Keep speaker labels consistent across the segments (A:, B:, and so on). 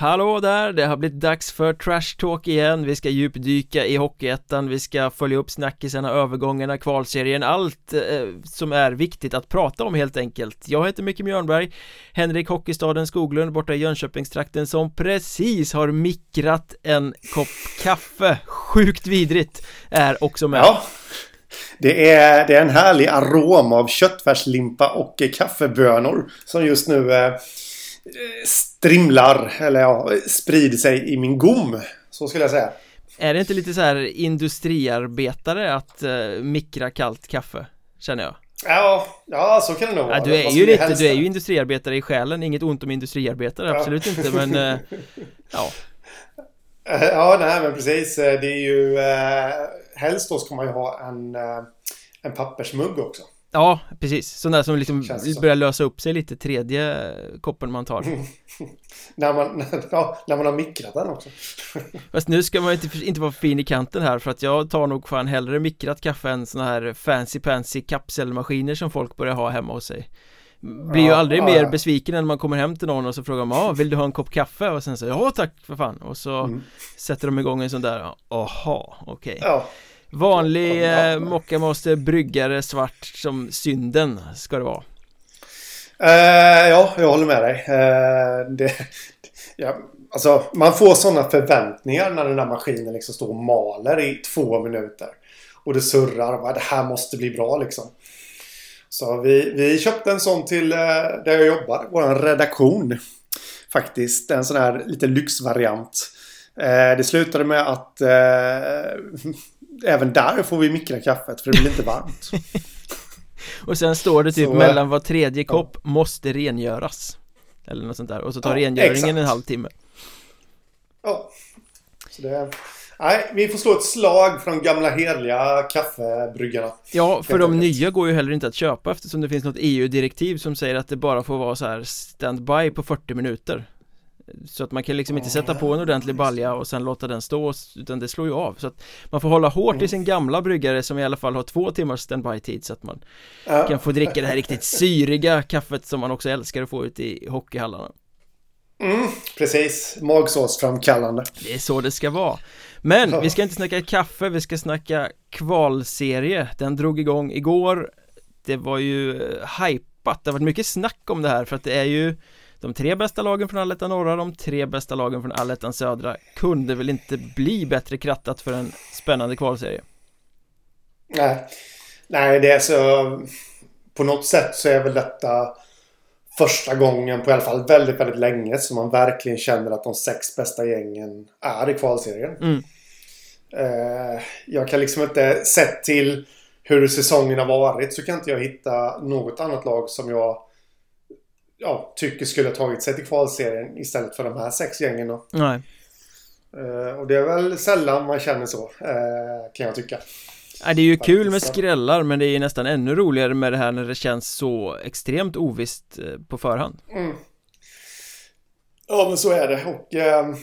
A: Hallå där, det har blivit dags för Trash Talk igen. Vi ska djupdyka i Hockeyettan Vi ska följa upp snackisarna, övergångarna, kvalserien Allt eh, som är viktigt att prata om helt enkelt. Jag heter Micke Mjörnberg Henrik Hockeystaden Skoglund borta i Jönköpingstrakten som precis har mikrat en kopp kaffe. Sjukt vidrigt är också med.
B: Ja det är, det är en härlig arom av köttfärslimpa och kaffebönor som just nu eh, strimlar, eller ja, sprider sig i min gom. Så skulle jag säga.
A: Är det inte lite så här industriarbetare att uh, mikra kallt kaffe? Känner jag.
B: Ja, ja så kan det nog vara.
A: Ja, du är ju lite, du är ju industriarbetare i själen, inget ont om industriarbetare, ja. absolut inte men uh, ja.
B: Ja, nej men precis. Det är ju uh, helst då ska man ju ha en, uh, en pappersmugg också.
A: Ja, precis. Sån där som liksom börjar lösa upp sig lite tredje koppen man tar.
B: när, man, ja, när man har mikrat den också.
A: Fast nu ska man inte, inte vara fin i kanten här för att jag tar nog fan hellre mikrat kaffe än såna här fancy fancy kapselmaskiner som folk börjar ha hemma hos sig. Blir ju aldrig ja, mer besviken än när man kommer hem till någon och så frågar man ja, vill du ha en kopp kaffe? Och sen så ja tack för fan och så mm. sätter de igång en sån där, aha, okej. Okay. Ja. Vanlig eh, Mockamaster bryggare svart som synden ska det vara.
B: Uh, Ja, jag håller med dig. Uh, det, ja, Alltså man får sådana förväntningar när den där maskinen liksom står och maler i två minuter. Och det surrar och bara, det här måste bli bra liksom. Så vi, vi köpte en sån till uh, där jag jobbar, vår redaktion. Faktiskt, en sån här lite lyxvariant. Det slutade med att även där får vi mikra kaffet för det blir inte varmt.
A: och sen står det typ så, mellan var tredje kopp ja. måste rengöras. Eller något sånt där. Och så tar ja, rengöringen exakt. en halvtimme.
B: Ja. Så det... Nej, vi får slå ett slag från gamla heliga kaffebryggarna.
A: Ja, för de nya går ju heller inte att köpa eftersom det finns något EU-direktiv som säger att det bara får vara så här standby på 40 minuter. Så att man kan liksom inte sätta på en ordentlig balja och sen låta den stå utan det slår ju av så att man får hålla hårt i sin gamla bryggare som i alla fall har två timmars standby-tid så att man kan få dricka det här riktigt syriga kaffet som man också älskar att få ut i hockeyhallarna.
B: Mm, precis, magsårsframkallande.
A: Det är så det ska vara. Men vi ska inte snacka kaffe, vi ska snacka kvalserie. Den drog igång igår. Det var ju hypat, det har varit mycket snack om det här för att det är ju de tre bästa lagen från Allettan norra, de tre bästa lagen från Allettan södra Kunde väl inte bli bättre krattat för en spännande kvalserie?
B: Nej, nej det är så På något sätt så är väl detta Första gången på i alla fall väldigt, väldigt länge som man verkligen känner att de sex bästa gängen är i kvalserien. Mm. Eh, jag kan liksom inte, sett till hur säsongen har varit så kan inte jag hitta något annat lag som jag ja, tycker skulle ha tagit sig till kvalserien istället för de här sex gängen då.
A: Nej.
B: Uh, och det är väl sällan man känner så, uh, kan jag tycka.
A: Ja, det är ju Faktiskt. kul med skrällar men det är nästan ännu roligare med det här när det känns så extremt ovisst uh, på förhand. Mm.
B: Ja men så är det och ehm,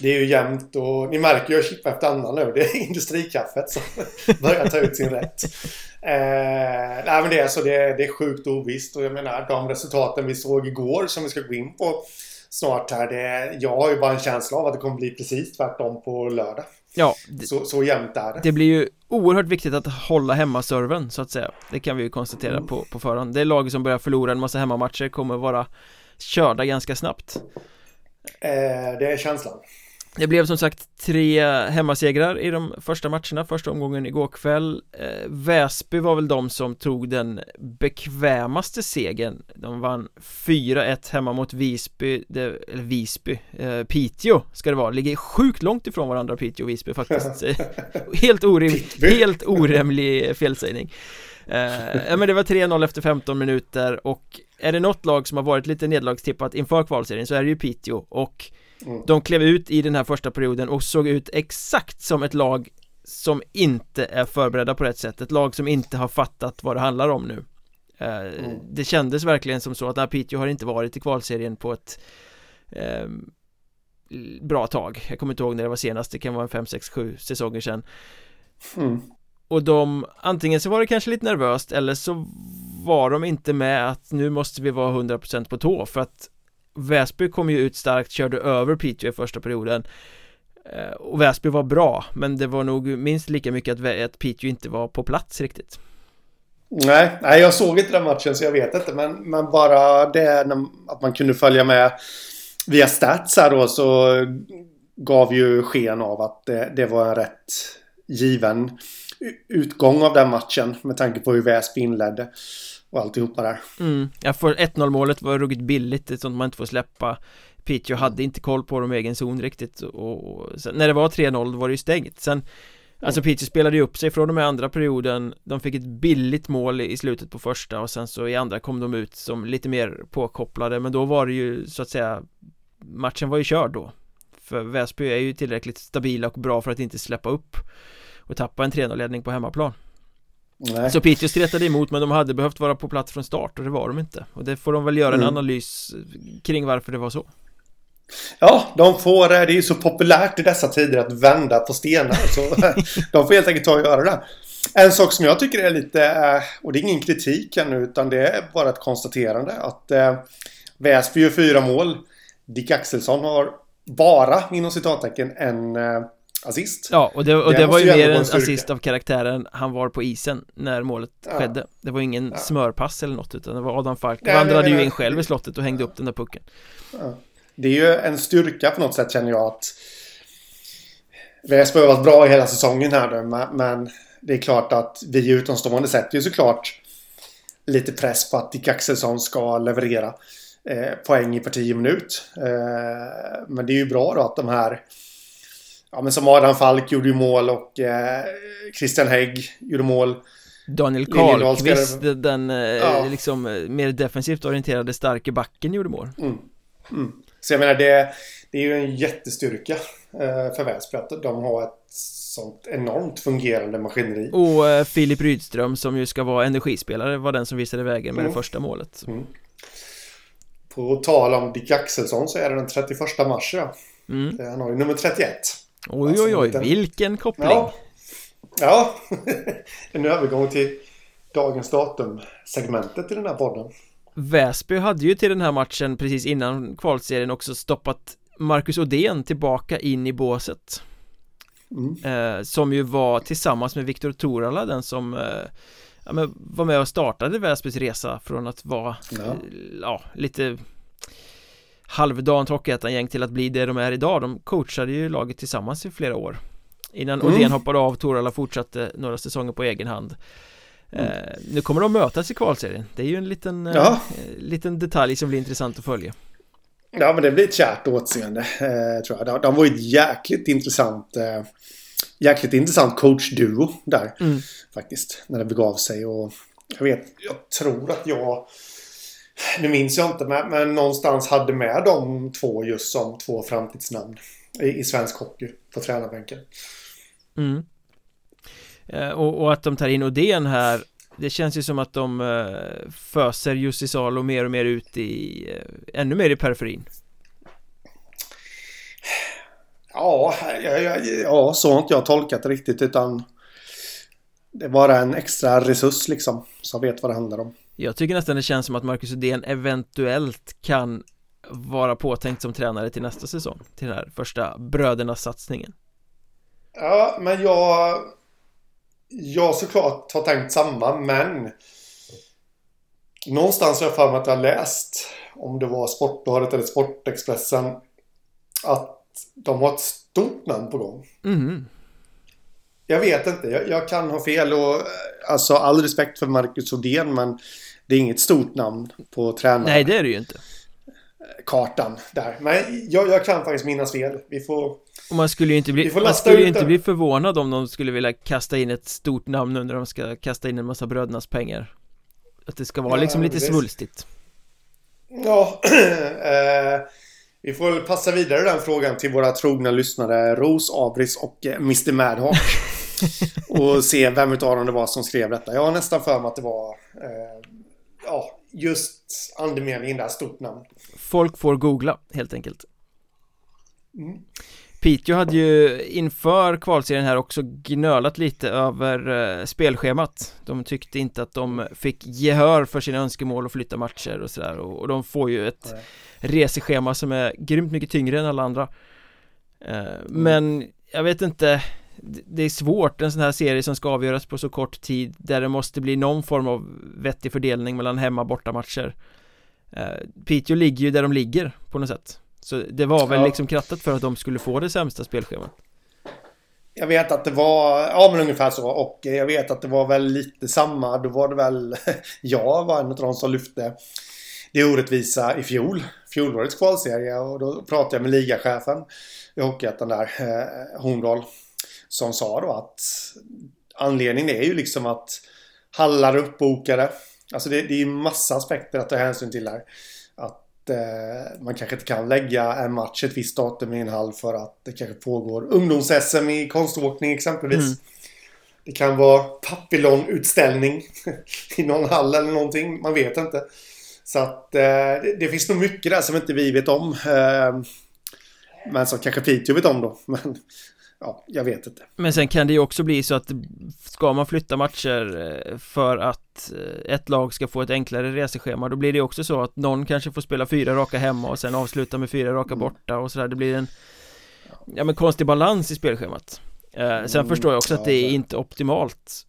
B: det är ju jämnt och ni märker ju jag chippar efter andan nu. Det är industrikaffet som börjar ta ut sin rätt. Eh, nej men det är så det, är, det är sjukt ovisst och jag menar de resultaten vi såg igår som vi ska gå in på snart här. Det, jag har ju bara en känsla av att det kommer bli precis tvärtom på lördag.
A: Ja,
B: det, så, så jämnt är det.
A: Det blir ju oerhört viktigt att hålla hemmaserven så att säga. Det kan vi ju konstatera mm. på, på förhand. Det lag som börjar förlora en massa hemmamatcher kommer vara körda ganska snabbt.
B: Eh, det är känslan.
A: Det blev som sagt tre hemmasegrar i de första matcherna, första omgången igår kväll. Eh, Väsby var väl de som tog den bekvämaste segern. De vann 4-1 hemma mot Visby, det, eller Visby, eh, Piteå ska det vara, ligger sjukt långt ifrån varandra Piteå och Visby faktiskt. Helt orimlig, helt orimlig felsägning. Eh, men det var 3-0 efter 15 minuter och är det något lag som har varit lite nedlagstippat inför kvalserien så är det ju Piteå och Mm. De klev ut i den här första perioden och såg ut exakt som ett lag som inte är förberedda på rätt sätt Ett lag som inte har fattat vad det handlar om nu eh, mm. Det kändes verkligen som så att nej, Piteå har inte varit i kvalserien på ett eh, Bra tag Jag kommer inte ihåg när det var senast Det kan vara en 5, 6, 7 säsonger sedan mm. Och de Antingen så var det kanske lite nervöst eller så var de inte med att nu måste vi vara 100% på tå för att Väsby kom ju ut starkt, körde över Piteå i första perioden eh, Och Väsby var bra, men det var nog minst lika mycket att, att Piteå inte var på plats riktigt
B: Nej, nej, jag såg inte den matchen så jag vet inte. Men, men bara det att man kunde följa med via stats här då så gav ju sken av att det, det var en rätt given utgång av den matchen med tanke på hur Väsby inledde och alltihopa där.
A: Mm, ja, för 1-0 målet var ruggigt billigt, är sånt man inte får släppa. Piteå hade inte koll på dem i egen zon riktigt och, och sen, när det var 3-0 var det ju stängt. Sen Alltså Piteå spelade ju upp sig från och med andra perioden. De fick ett billigt mål i slutet på första och sen så i andra kom de ut som lite mer påkopplade. Men då var det ju så att säga Matchen var ju körd då. För Väsby är ju tillräckligt stabila och bra för att inte släppa upp Och tappa en 3-0-ledning på hemmaplan Nej. Så Piteå stretade emot men de hade behövt vara på plats från start och det var de inte Och det får de väl göra en mm. analys kring varför det var så
B: Ja, de får, det är ju så populärt i dessa tider att vända på stenar. Så de får helt enkelt ta och göra det. En sak som jag tycker är lite, eh, och det är ingen kritik ännu utan det är bara ett konstaterande att eh, Väsby gör fyra mål. Dick Axelsson har bara, inom citattecken, en eh, assist.
A: Ja, och det, och det, det var ju mer en assist av karaktären han var på isen när målet ja. skedde. Det var ingen ja. smörpass eller något utan det var Adam Falk. vandrade ju in själv i slottet och hängde upp den där pucken.
B: Ja det är ju en styrka på något sätt känner jag att Väsby har varit bra hela säsongen här nu men det är klart att vi utomstående sätter ju såklart lite press på att Dick Axelsson ska leverera eh, poäng i per 10 minut. Eh, men det är ju bra då att de här Ja men som Adam Falk gjorde ju mål och eh, Christian Hägg gjorde mål.
A: Daniel Karlqvist, den eh, ja. liksom eh, mer defensivt orienterade starke backen gjorde mål. Mm.
B: Mm. Så jag menar det, det är ju en jättestyrka eh, för Väsby att de har ett sånt enormt fungerande maskineri.
A: Och eh, Filip Rydström som ju ska vara energispelare var den som visade vägen med mm. det första målet. Mm.
B: På tal om Dick Axelsson så är det den 31 mars ja. Mm. Eh, han har ju nummer 31.
A: Oj alltså, oj oj, liten... vilken koppling! Ja,
B: ja. en övergång till dagens datum segmentet i den här podden.
A: Väsby hade ju till den här matchen precis innan kvalserien också stoppat Marcus Odén tillbaka in i båset mm. eh, Som ju var tillsammans med Viktor Torala den som eh, ja, men var med och startade Väsbys resa från att vara ja, eh, ja lite halvdant Hockeyettan-gäng till att bli det de är idag De coachade ju laget tillsammans i flera år Innan mm. Odén hoppade av, Torala fortsatte några säsonger på egen hand Eh, nu kommer de mötas i kvalserien Det är ju en liten, eh, ja. liten detalj som blir intressant att följa
B: Ja men det blir ett kärt åtseende eh, tror jag. De, de var ju ett jäkligt intressant eh, Jäkligt intressant coachduo där mm. Faktiskt När det begav sig och Jag vet, jag tror att jag Nu minns jag inte men, men någonstans hade med de två just som två framtidsnamn I, i svensk hockey på tränarbänken.
A: Mm. Eh, och, och, att de tar in Odén här Det känns ju som att de uh, föser Jussi Salo mer och mer ut i uh, Ännu mer i periferin.
B: Ja, ja, ja, ja, så har inte jag tolkat det riktigt utan Det är bara en extra resurs liksom Som vet vad det handlar om
A: Jag tycker nästan det känns som att Marcus Odén eventuellt kan Vara påtänkt som tränare till nästa säsong Till den här första brödernas satsningen
B: Ja, men jag jag såklart har tänkt samma, men någonstans har jag för mig att jag läst, om det var Sportbladet eller Sportexpressen, att de har ett stort namn på gång. Mm. Jag vet inte, jag, jag, kan ha fel och alltså all respekt för Marcus Odén men det är inget stort namn på tränaren.
A: Nej, det är det ju inte.
B: Kartan där. Men jag, jag kan faktiskt minnas fel. Vi får
A: och man skulle ju inte bli, man skulle ju inte bli förvånad om de skulle vilja kasta in ett stort namn nu när de ska kasta in en massa brödernas pengar Att det ska vara ja, liksom lite svulstigt
B: Ja, eh, vi får passa vidare den frågan till våra trogna lyssnare Ros, Abris och eh, Mr Madhawk Och se vem utav dem det var som skrev detta Jag har nästan för mig att det var eh, Ja, just andemeningen där, stort namn
A: Folk får googla helt enkelt mm. Piteå hade ju inför kvalserien här också gnölat lite över eh, spelschemat De tyckte inte att de fick gehör för sina önskemål att flytta matcher och sådär och, och de får ju ett Nej. reseschema som är grymt mycket tyngre än alla andra eh. Men jag vet inte det är svårt, en sån här serie som ska avgöras på så kort tid där det måste bli någon form av vettig fördelning mellan hemma och bortamatcher eh, Piteå ligger ju där de ligger på något sätt. Så det var väl ja. liksom krattat för att de skulle få det sämsta spelschemat.
B: Jag vet att det var, ja men ungefär så. Och jag vet att det var väl lite samma, då var det väl jag var en av de som lyfte det orättvisa i fjol, fjolårets kvalserie. Och då pratade jag med ligachefen i Hockeyettan där, eh, Horndal som sa då att anledningen är ju liksom att hallar är uppbokade. Alltså det, det är ju massa aspekter att ta hänsyn till här. Att eh, man kanske inte kan lägga en match ett visst datum i en hall för att det kanske pågår ungdoms-SM i konståkning exempelvis. Mm. Det kan vara papillonutställning i någon hall eller någonting. Man vet inte. Så att eh, det, det, finns nog mycket där som inte vi vet om. Eh, men som kanske Piteå vet om då. Men ja, jag vet inte.
A: Men sen kan det ju också bli så att Ska man flytta matcher eh, för att eh, ett lag ska få ett enklare reseschema Då blir det också så att någon kanske får spela fyra raka hemma och sen avsluta med fyra raka mm. borta och sådär. Det blir en Ja men konstig balans i spelschemat. Eh, Sen mm, förstår jag också att det är inte optimalt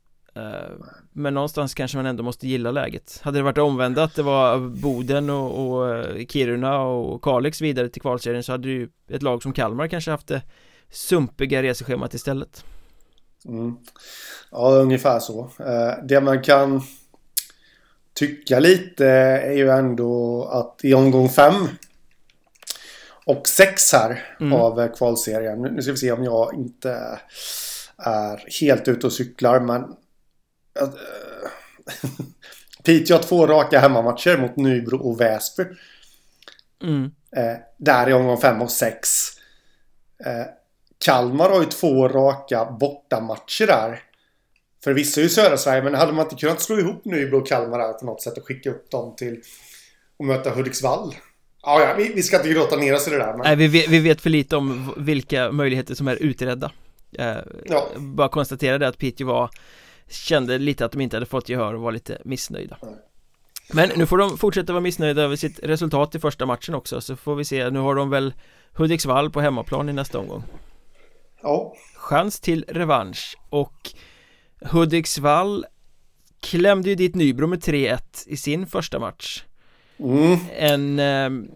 A: Men någonstans kanske man ändå måste gilla läget. Hade det varit omvända att det var Boden och, och Kiruna och Kalix vidare till kvalserien så hade ju ett lag som Kalmar kanske haft det sumpiga reseschemat istället.
B: Mm. Ja, ungefär så. Eh, det man kan tycka lite är ju ändå att i omgång fem och sex här mm. av kvalserien. Nu ska vi se om jag inte är helt ute och cyklar men äh, Piteå har två raka hemmamatcher mot Nybro och Väsby. Mm. Eh, där i omgång fem och sex. Eh, Kalmar har ju två raka bortamatcher där. Förvisso i södra Sverige, men hade man inte kunnat slå ihop Nybro och Kalmar där på något sätt och skicka upp dem till och möta Hudiksvall? Ja, ja vi, vi ska inte gråta ner oss i det där. Men...
A: Nej, vi vet, vi vet för lite om vilka möjligheter som är utredda. Eh, ja. Bara konstatera det att Piteå var Kände lite att de inte hade fått gehör och var lite missnöjda. Nej. Men nu får de fortsätta vara missnöjda över sitt resultat i första matchen också så får vi se, nu har de väl Hudiksvall på hemmaplan i nästa omgång
B: Ja.
A: Chans till revansch och Hudiksvall klämde ju dit Nybro med 3-1 i sin första match.
B: Mm.
A: En eh,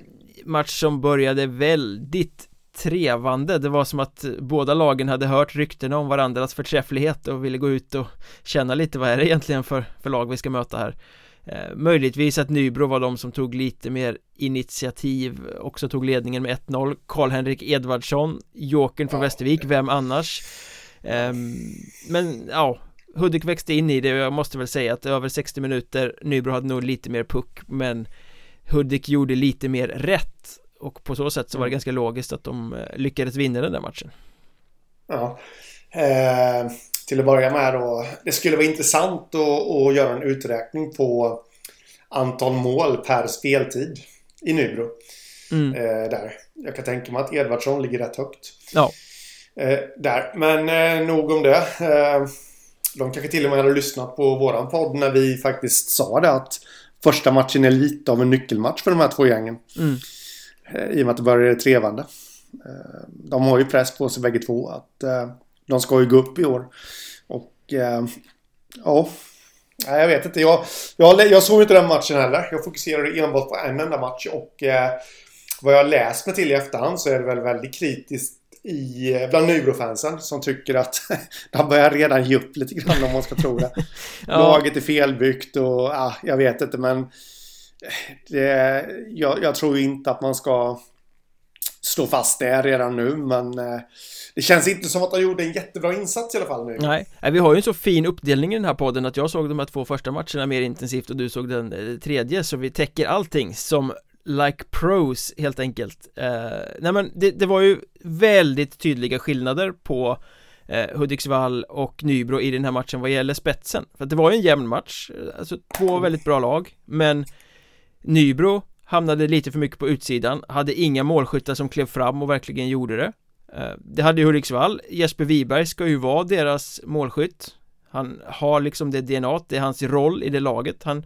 A: match som började väldigt trevande Det var som att båda lagen hade hört ryktena om varandras förträfflighet och ville gå ut och känna lite vad är det egentligen för, för lag vi ska möta här Eh, möjligtvis att Nybro var de som tog lite mer initiativ Också tog ledningen med 1-0 Karl-Henrik Edvardsson Jokern från Västervik, vem annars? Eh, men ja Hudik växte in i det och jag måste väl säga att över 60 minuter Nybro hade nog lite mer puck men Hudik gjorde lite mer rätt och på så sätt så var det mm. ganska logiskt att de eh, lyckades vinna den där matchen
B: Ja eh, till att börja med då. Det skulle vara intressant att, att göra en uträkning på antal mål per speltid i Nybro. Mm. Eh, där. Jag kan tänka mig att Edvardsson ligger rätt högt.
A: Ja.
B: Eh, där. Men eh, nog om det. Eh, de kanske till och med hade lyssnat på våran podd när vi faktiskt sa det att första matchen är lite av en nyckelmatch för de här två gängen. Mm. Eh, I och med att det börjar trevande. Eh, de har ju press på sig bägge två att eh, de ska ju gå upp i år. Och eh, ja, Nej, jag vet inte. Jag, jag, jag såg inte den matchen heller. Jag fokuserade enbart på en enda match och eh, vad jag läst mig till i efterhand så är det väl väldigt kritiskt i, eh, bland Nybro-fansen som tycker att de börjar redan ge upp lite grann om man ska tro det. ja. Laget är felbyggt och ja, jag vet inte men det, jag, jag tror inte att man ska stå fast där redan nu men eh, det känns inte som att han gjorde en jättebra insats i alla fall nu.
A: Nej, vi har ju en så fin uppdelning i den här podden att jag såg de här två första matcherna mer intensivt och du såg den eh, tredje så vi täcker allting som like pros helt enkelt. Eh, Nej men det, det, var ju väldigt tydliga skillnader på eh, Hudiksvall och Nybro i den här matchen vad gäller spetsen. För att det var ju en jämn match, eh, alltså två väldigt bra lag men Nybro hamnade lite för mycket på utsidan, hade inga målskyttar som klev fram och verkligen gjorde det. Eh, det hade ju Hudiksvall, Jesper Wiberg ska ju vara deras målskytt. Han har liksom det DNA, det är hans roll i det laget. Han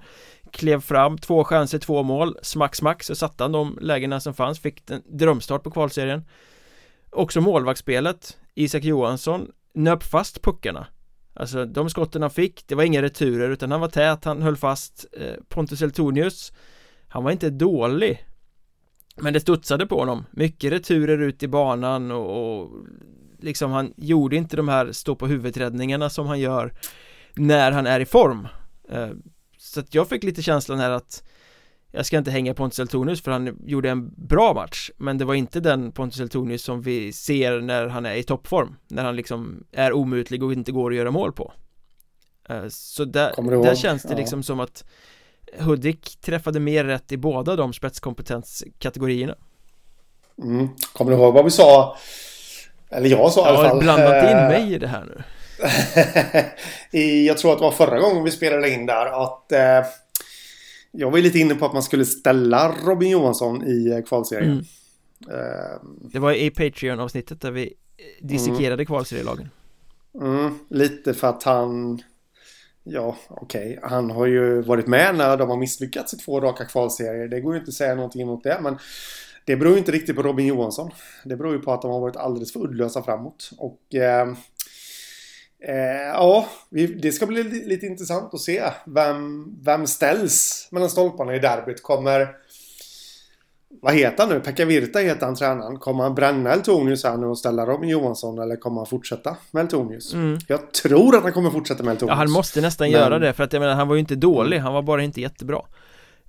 A: klev fram, två chanser, två mål, smack smack så satte han de lägena som fanns, fick en drömstart på kvalserien. Också målvaktsspelet, Isak Johansson nöp fast puckarna. Alltså de skotten han fick, det var inga returer utan han var tät, han höll fast eh, Pontus Eltonius. Han var inte dålig. Men det studsade på honom. Mycket returer ut i banan och, och Liksom han gjorde inte de här stå på huvudräddningarna som han gör När han är i form. Eh, Så att jag fick lite känslan här att jag ska inte hänga Pontus Eltonius för han gjorde en bra match. Men det var inte den Pontus Eltonius som vi ser när han är i toppform. När han liksom är omutlig och inte går att göra mål på. Eh, Så där, där känns det liksom som att Hudik träffade mer rätt i båda de spetskompetенskategorierna
B: mm. Kommer du ihåg vad vi sa? Eller jag sa i alla fall
A: Jag har blandat in eh, mig i det här nu
B: Jag tror att det var förra gången vi spelade in där att eh, jag var lite inne på att man skulle ställa Robin Johansson i eh, kvalserien. Mm.
A: Uh, det var i Patreon-avsnittet där vi eh, dissekerade mm. kvalserielagen.
B: Mm, lite för att han... Ja, okej. Okay. Han har ju varit med när de har misslyckats i två raka kvalserier. Det går ju inte att säga någonting emot det. Men det beror ju inte riktigt på Robin Johansson. Det beror ju på att de har varit alldeles för uddlösa framåt. Och eh, Eh, ja, det ska bli lite intressant att se. Vem, vem ställs mellan stolparna i derbyt? Kommer... Vad heter han nu? Pekka Virta heter han tränaren. Kommer han bränna Eltonius här nu och ställa Robin Johansson eller kommer han fortsätta med Eltonius? Mm. Jag tror att han kommer fortsätta med Eltonius.
A: Ja, han måste nästan Men... göra det för att jag menar, han var ju inte dålig. Han var bara inte jättebra.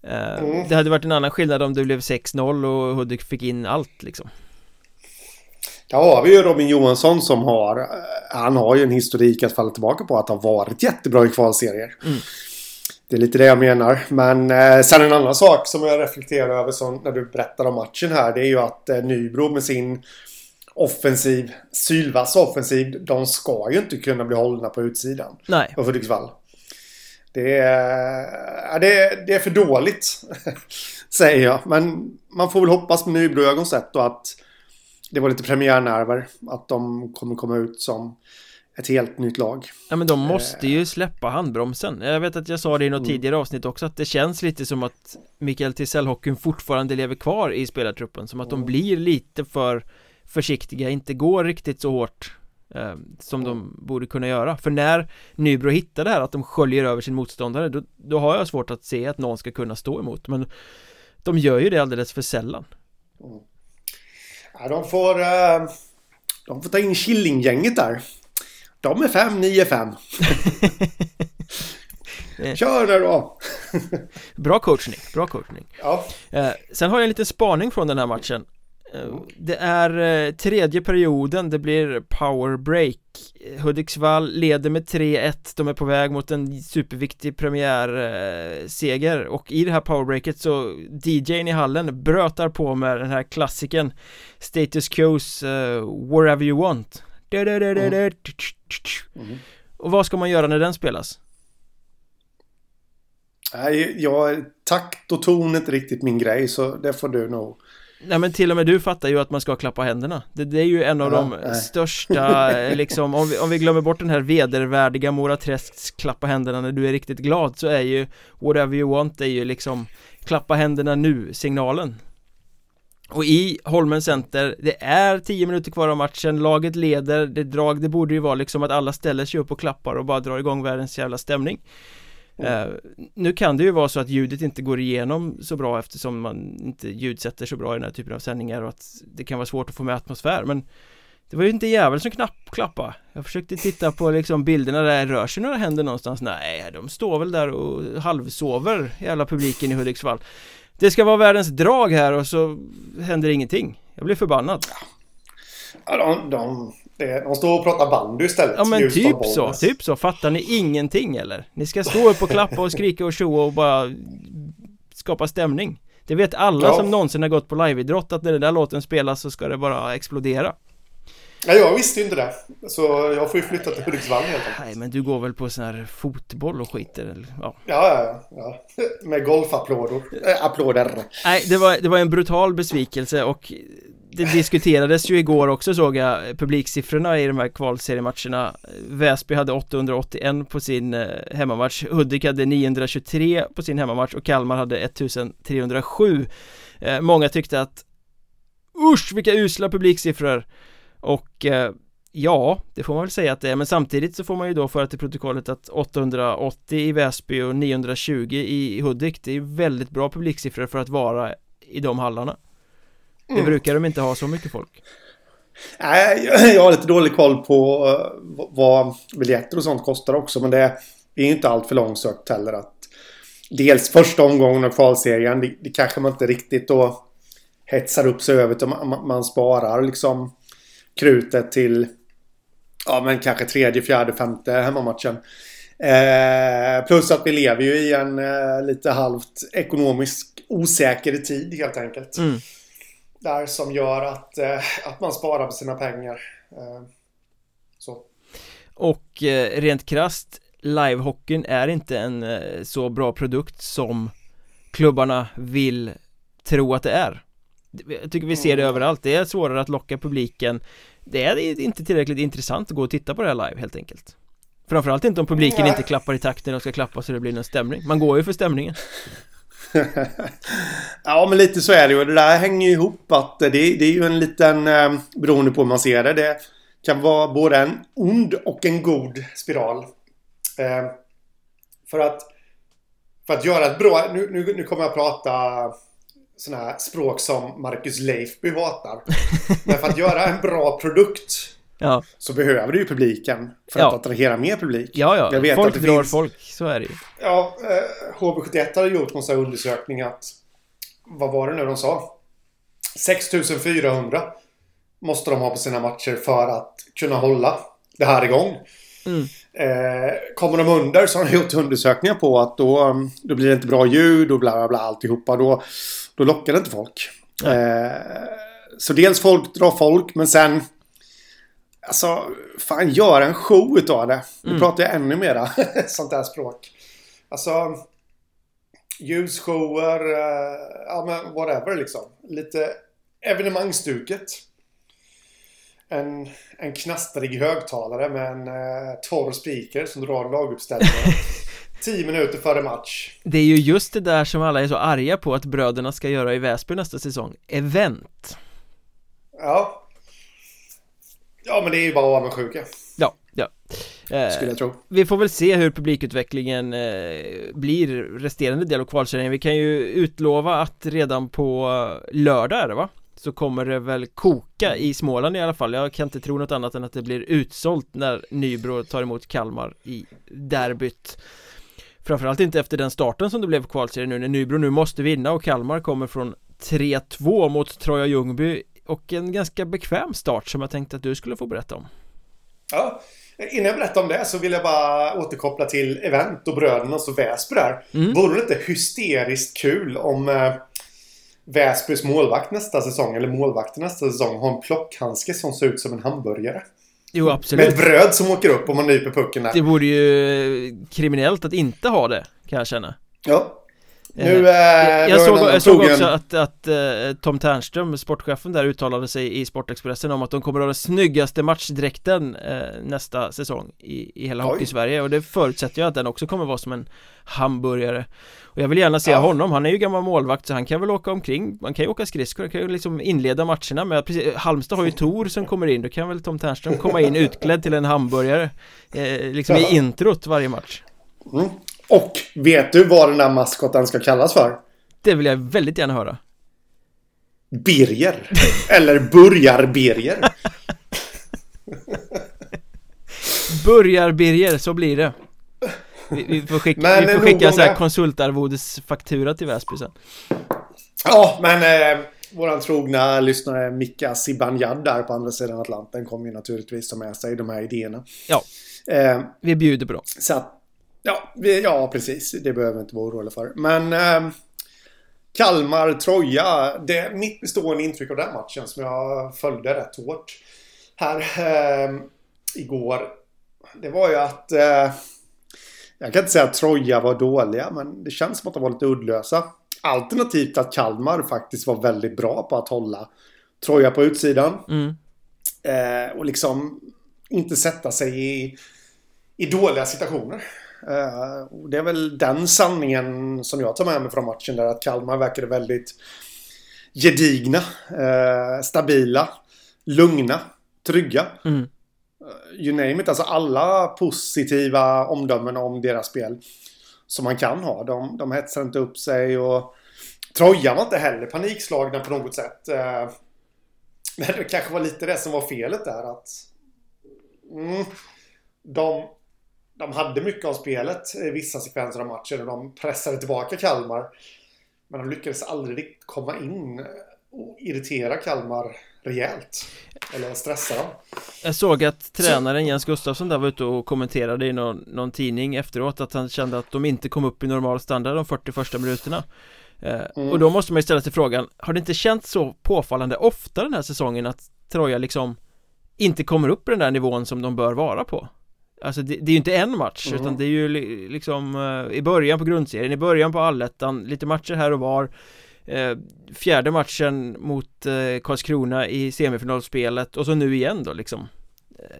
A: Eh, mm. Det hade varit en annan skillnad om det blev 6-0 och Hudik fick in allt liksom.
B: Där har vi ju Robin Johansson som har... Eh, han har ju en historik att falla tillbaka på att ha varit jättebra i kvalserier. Mm. Det är lite det jag menar. Men eh, sen en annan sak som jag reflekterar över som, när du berättar om matchen här. Det är ju att eh, Nybro med sin offensiv, sylvass offensiv. De ska ju inte kunna bli hållna på utsidan.
A: Nej.
B: Av Hudiksvall. Det är, det, är, det är för dåligt. säger jag. Men man får väl hoppas med Nybro-ögon sett då att det var lite premiärnerver. Att de kommer komma ut som ett helt nytt lag.
A: Ja men de måste ju släppa handbromsen Jag vet att jag sa det i något mm. tidigare avsnitt också att det känns lite som att Mikael Tisell-hockeyn fortfarande lever kvar i spelartruppen Som att de mm. blir lite för försiktiga, inte går riktigt så hårt eh, Som de mm. borde kunna göra För när Nybro hittar det här att de sköljer över sin motståndare då, då har jag svårt att se att någon ska kunna stå emot Men de gör ju det alldeles för sällan mm.
B: Ja, de får... Uh, de får ta in Killinggänget där. De är fem, ni är fem. Kör det då!
A: bra coachning, bra coachning.
B: Ja.
A: Eh, sen har jag en liten spaning från den här matchen. Eh, det är eh, tredje perioden, det blir power break Hudiksvall leder med 3-1, de är på väg mot en superviktig premiärseger och i det här powerbreaket så DJn i hallen brötar på med den här klassiken Status Quos uh, Wherever You Want. Och vad ska man göra när den spelas?
B: Nej, jag, takt och ton är inte riktigt min grej så det får du nog
A: Nej men till och med du fattar ju att man ska klappa händerna Det, det är ju en av ja, de nej. största liksom om vi, om vi glömmer bort den här vedervärdiga Mora Träsks klappa händerna när du är riktigt glad så är ju Whatever you want är ju liksom Klappa händerna nu signalen och i Holmen Center, det är 10 minuter kvar av matchen, laget leder, det drag, det borde ju vara liksom att alla ställer sig upp och klappar och bara drar igång världens jävla stämning. Uh, nu kan det ju vara så att ljudet inte går igenom så bra eftersom man inte ljudsätter så bra i den här typen av sändningar och att det kan vara svårt att få med atmosfär men det var ju inte jävel som knapp, klappa. Jag försökte titta på liksom bilderna där, rör sig några händer någonstans? Nej, de står väl där och halvsover alla publiken i Hudiksvall Det ska vara världens drag här och så händer ingenting Jag blir förbannad
B: Ja, de, de de står och pratar bandy istället.
A: Ja men typ så, typ så. Fattar ni ingenting eller? Ni ska stå upp och klappa och skrika och tjoa och bara skapa stämning. Det vet alla ja. som någonsin har gått på liveidrott att när den där låten spelas så ska det bara explodera.
B: Ja, jag visste ju inte det. Så jag får ju flytta till Hudiksvall helt enkelt.
A: Nej, men du går väl på sån här fotboll och skiter eller?
B: Ja, ja, ja. ja. Med golfapplåder. Äh, applåder.
A: Nej, det var, det var en brutal besvikelse och det diskuterades ju igår också såg jag publiksiffrorna i de här kvalseriematcherna Väsby hade 881 på sin eh, hemmamatch Hudik hade 923 på sin hemmamatch och Kalmar hade 1307 eh, Många tyckte att Usch vilka usla publiksiffror Och eh, Ja, det får man väl säga att det är. Men samtidigt så får man ju då föra till protokollet att 880 i Väsby och 920 i Hudik det är väldigt bra publiksiffror för att vara i de hallarna. Det mm. brukar de inte ha så mycket folk.
B: Nej, jag har lite dålig koll på eh, vad biljetter och sånt kostar också men det är inte allt för långsökt heller att Dels första omgången av kvalserien, det, det kanske man inte riktigt då hetsar upp sig över utan man, man sparar liksom krutet till ja, men kanske tredje, fjärde, femte hemmamatchen. Eh, plus att vi lever ju i en eh, lite halvt ekonomiskt osäker tid helt enkelt. Mm. Där som gör att, eh, att man sparar på sina pengar. Eh, så.
A: Och eh, rent krast livehockeyn är inte en eh, så bra produkt som klubbarna vill tro att det är. Jag tycker vi ser det mm. överallt, det är svårare att locka publiken. Det är inte tillräckligt intressant att gå och titta på det här live helt enkelt. Framförallt inte om publiken inte klappar i takt när de ska klappa så det blir någon stämning. Man går ju för stämningen.
B: Ja men lite så är det ju. Det där hänger ju ihop att det, det är ju en liten eh, Beroende på hur man ser det. Det kan vara både en ond och en god spiral. Eh, För att För att göra ett bra Nu, nu, nu kommer jag prata sådana här språk som Marcus Leifby hatar. Men för att göra en bra produkt ja. så behöver du ju publiken för ja. att attrahera mer publik.
A: Ja, ja. Jag vet folk att det drar finns... folk, så är det ju.
B: Ja, eh, HB71 har gjort någon sån här undersökning att vad var det nu de sa? 6400 måste de ha på sina matcher för att kunna hålla det här igång. Mm. Eh, kommer de under så har de gjort undersökningar på att då, då blir det inte bra ljud och bla bla bla alltihopa. Då, då lockar det inte folk. Eh, så dels folk drar folk, men sen... Alltså, fan gör en show utav det. Nu mm. pratar jag ännu mera sånt där språk. Alltså, ljusshower, eh, ja men whatever liksom. Lite evenemangstuket. En, en knastrig högtalare med en eh, torr speaker som drar laguppställningar. Tio minuter före match.
A: Det är ju just det där som alla är så arga på att bröderna ska göra i Väsby nästa säsong. Event.
B: Ja. Ja, men det är ju bara avundsjuka.
A: Ja, ja.
B: Eh, Skulle jag tro.
A: Vi får väl se hur publikutvecklingen eh, blir resterande del av kvalserien. Vi kan ju utlova att redan på lördag är det va? Så kommer det väl koka i Småland i alla fall Jag kan inte tro något annat än att det blir utsålt när Nybro tar emot Kalmar i derbyt Framförallt inte efter den starten som det blev kvalserien nu när Nybro nu måste vinna och Kalmar kommer från 3-2 mot Troja Ljungby och en ganska bekväm start som jag tänkte att du skulle få berätta om
B: Ja, innan jag berättar om det så vill jag bara återkoppla till event och brödernas och Väsby där. Mm. Vore det inte hysteriskt kul om eh, Väsbys målvakt nästa säsong, eller målvakt nästa säsong, har en plockhandske som ser ut som en hamburgare.
A: Jo, absolut.
B: Med ett bröd som åker upp om man nyper pucken där.
A: Det vore ju kriminellt att inte ha det, kan jag känna.
B: Ja.
A: Eh, nu, eh, jag, såg, jag såg också att, att uh, Tom Ternström, sportchefen där, uttalade sig i Sportexpressen om att de kommer att ha den snyggaste matchdräkten uh, nästa säsong i, i hela Hockey-Sverige och det förutsätter jag att den också kommer vara som en hamburgare. Och jag vill gärna se ja. honom, han är ju gammal målvakt så han kan väl åka omkring. Man kan ju åka skridskor, han kan ju liksom inleda matcherna med precis, Halmstad har ju Tor som kommer in, då kan väl Tom Ternström komma in utklädd till en hamburgare eh, Liksom ja. i introt varje match.
B: Mm. Och vet du vad den där maskoten ska kallas för?
A: Det vill jag väldigt gärna höra.
B: Birger. Eller Burgar-Birger.
A: Burgar-Birger, så blir det. Vi, vi får skicka, men, vi får skicka så här konsultarvodesfaktura till Väsby sen.
B: Ja, men eh, våran trogna lyssnare Mika Zibanejad där på andra sidan Atlanten kommer ju naturligtvis ta med sig de här idéerna.
A: Ja, eh, vi bjuder på dem.
B: Så att, ja, vi, ja, precis. Det behöver vi inte vara oroliga för. Men eh, Kalmar, Troja. Det mitt bestående intryck av den matchen som jag följde rätt hårt här eh, igår. Det var ju att eh, jag kan inte säga att Troja var dåliga, men det känns som att de var lite uddlösa. Alternativt att Kalmar faktiskt var väldigt bra på att hålla Troja på utsidan.
A: Mm.
B: Eh, och liksom inte sätta sig i, i dåliga situationer. Eh, och det är väl den sanningen som jag tar med mig från matchen där att Kalmar verkade väldigt gedigna, eh, stabila, lugna, trygga.
A: Mm.
B: You name it, alltså alla positiva omdömen om deras spel som man kan ha. De, de hetsar inte upp sig och Troja var inte heller panikslagna på något sätt. Eh, det kanske var lite det som var felet där att mm, de, de hade mycket av spelet i vissa sekvenser av matchen och de pressade tillbaka Kalmar. Men de lyckades aldrig komma in och irritera Kalmar rejält. Eller stressa dem.
A: Jag såg att tränaren Jens Gustafsson där var ute och kommenterade i någon, någon tidning efteråt att han kände att de inte kom upp i normal standard de 40 första minuterna eh, mm. Och då måste man ju ställa sig frågan Har det inte känts så påfallande ofta den här säsongen att Troja liksom inte kommer upp i den där nivån som de bör vara på? Alltså det, det är ju inte en match mm. utan det är ju liksom eh, i början på grundserien, i början på allettan, lite matcher här och var eh, Fjärde matchen mot eh, Karlskrona i semifinalspelet och så nu igen då liksom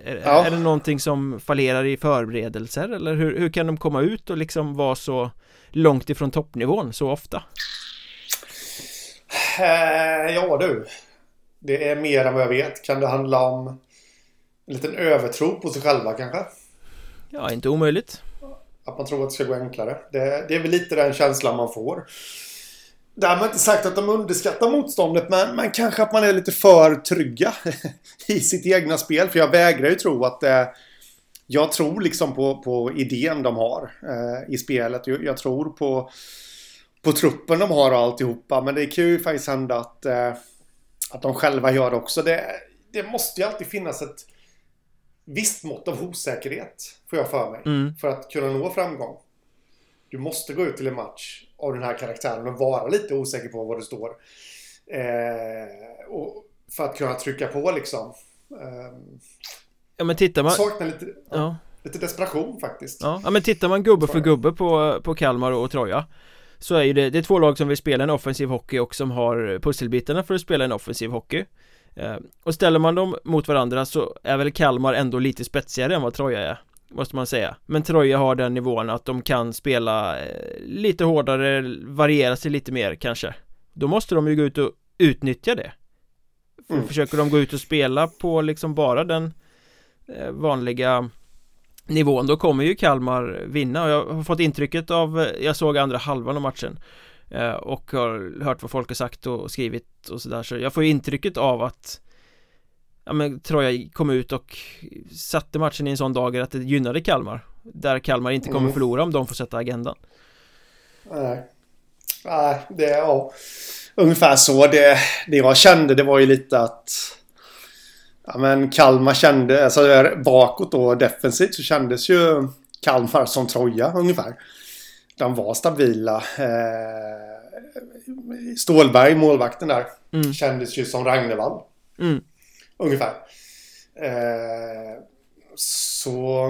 A: är, ja. är det någonting som fallerar i förberedelser eller hur, hur kan de komma ut och liksom vara så långt ifrån toppnivån så ofta?
B: Eh, ja du Det är mer än vad jag vet. Kan det handla om en liten övertro på sig själva kanske?
A: Ja, inte omöjligt.
B: Att man tror att det ska gå enklare. Det, det är väl lite den känslan man får. Därmed inte sagt att de underskattar motståndet men, men kanske att man är lite för trygga i sitt egna spel. För jag vägrar ju tro att eh, jag tror liksom på, på idén de har eh, i spelet. Jag, jag, tror på, på truppen de har och alltihopa. Men det kan ju faktiskt hända att, eh, att de själva gör det också. Det, det måste ju alltid finnas ett visst mått av osäkerhet, får jag för mig, mm. för att kunna nå framgång. Du måste gå ut till en match av den här karaktären och vara lite osäker på var du står. Eh, och för att kunna trycka på liksom. Eh,
A: ja men tittar man...
B: Saknar lite, ja. lite desperation faktiskt.
A: Ja. ja men tittar man gubbe för gubbe på, på Kalmar och Troja så är ju det, det är två lag som vill spela en offensiv hockey och som har pusselbitarna för att spela en offensiv hockey och ställer man dem mot varandra så är väl Kalmar ändå lite spetsigare än vad Troja är Måste man säga. Men Troja har den nivån att de kan spela eh, lite hårdare, variera sig lite mer kanske. Då måste de ju gå ut och utnyttja det. Mm. Försöker de gå ut och spela på liksom bara den eh, vanliga nivån då kommer ju Kalmar vinna. Och jag har fått intrycket av Jag såg andra halvan av matchen Eh, och har hört vad folk har sagt och skrivit och sådär. Så jag får ju intrycket av att Ja men Troja kom ut och satte matchen i en sån dager att det gynnade Kalmar. Där Kalmar inte kommer mm. förlora om de får sätta agendan.
B: Nej. Nej, det är ja. Ungefär så. Det, det jag kände det var ju lite att Ja men Kalmar kände, alltså bakåt då defensivt så kändes ju Kalmar som Troja ungefär de var stabila. Eh, Stålberg, målvakten där, mm. kändes ju som Ragnevall. Mm. Ungefär. Eh, så...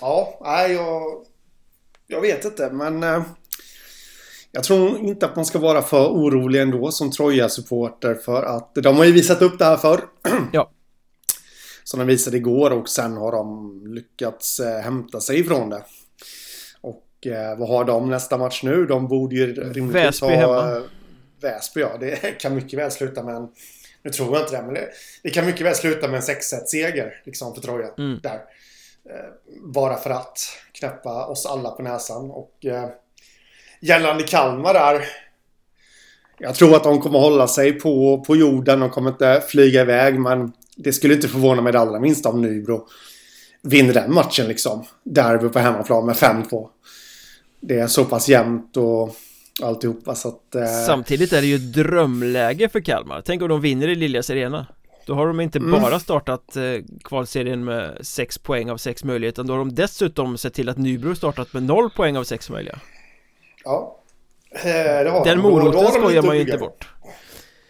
B: Ja, nej, jag... Jag vet inte, men... Eh, jag tror inte att man ska vara för orolig ändå som Troja-supporter för att de har ju visat upp det här förr.
A: Ja.
B: Som de visade igår och sen har de lyckats hämta sig ifrån det. Eh, vad har de nästa match nu? De borde ju rimligtvis
A: Väsby ha... Hemma.
B: Väsby ja, det kan mycket väl sluta med en... Nu tror jag inte det, men det, det kan mycket väl sluta med en 6-1-seger liksom för Troja. Mm. Där. Eh, bara för att knäppa oss alla på näsan. Och eh, gällande Kalmar där. Jag tror att de kommer hålla sig på, på jorden. De kommer inte flyga iväg, men det skulle inte förvåna mig det allra minsta om Nybro vinner den matchen liksom. Derby på hemmaplan med 5-2 det är så pass jämnt och alltihopa så att eh...
A: Samtidigt är det ju drömläge för Kalmar. Tänk om de vinner i Liljas Arena Då har de inte mm. bara startat eh, kvalserien med 6 poäng av 6 möjliga Utan då har de dessutom sett till att Nybro startat med 0 poäng av 6 möjliga.
B: Ja. Eh, det har
A: Den moroten skojar man ju inte bort.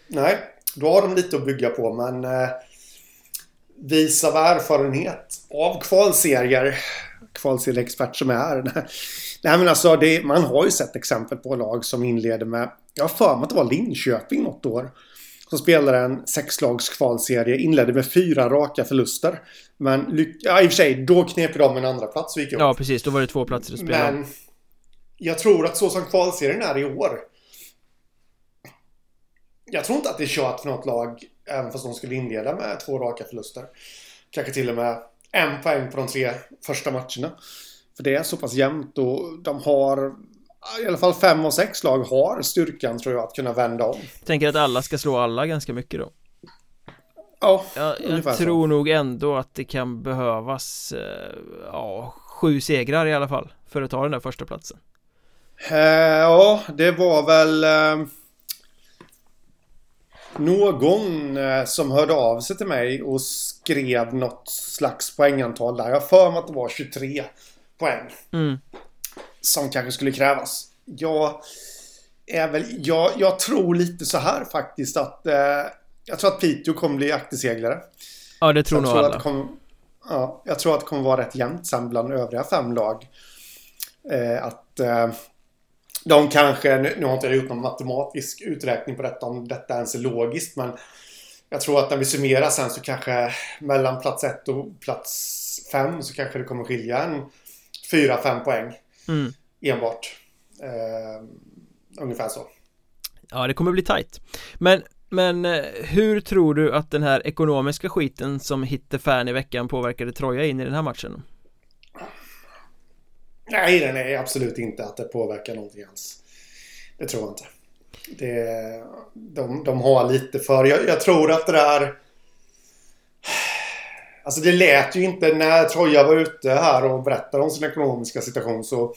B: Nej, då har de lite att bygga på men eh, Vis av erfarenhet av kvalserier Kvalserieexpert som är Nej men alltså det, man har ju sett exempel på lag som inleder med Jag har för mig att det var Linköping något år. som spelade en sexlags kvalserie, inledde med fyra raka förluster. Men ja, i och för sig, då knep de en andra plats och gick upp.
A: Ja, precis. Då var det två platser att spela
B: Men jag tror att så som kvalserien är i år. Jag tror inte att det är kört för något lag, även fast de skulle inleda med två raka förluster. Kanske till och med en poäng på de tre första matcherna. För det är så pass jämnt och de har i alla fall fem och sex lag har styrkan tror jag att kunna vända om.
A: Tänker att alla ska slå alla ganska mycket då?
B: Ja,
A: Jag, jag tror så. nog ändå att det kan behövas eh, ja, sju segrar i alla fall för att ta den där första platsen.
B: Eh, ja, det var väl eh, någon som hörde av sig till mig och skrev något slags poängantal där. Jag har för mig att det var 23 poäng.
A: Mm.
B: Som kanske skulle krävas. Jag är väl, jag, jag tror lite så här faktiskt att eh, jag tror att Piteå kommer bli akterseglare.
A: Ja, det tror nog alla.
B: Kom, ja, jag tror att det kommer vara rätt jämnt sen bland övriga fem lag. Eh, att eh, de kanske, nu, nu har inte jag gjort någon matematisk uträkning på detta om detta ens är logiskt men jag tror att när vi summerar sen så kanske mellan plats 1 och plats 5 så kanske det kommer skilja en 4-5 poäng
A: mm.
B: enbart. Eh, ungefär så.
A: Ja, det kommer bli tajt. Men, men eh, hur tror du att den här ekonomiska skiten som hittade fan i veckan påverkade Troja in i den här matchen?
B: Nej, den är absolut inte att det påverkar någonting alls. Det tror jag inte. Det, de, de har lite för... Jag, jag tror att det där... Alltså det lät ju inte när Troja var ute här och berättade om sin ekonomiska situation så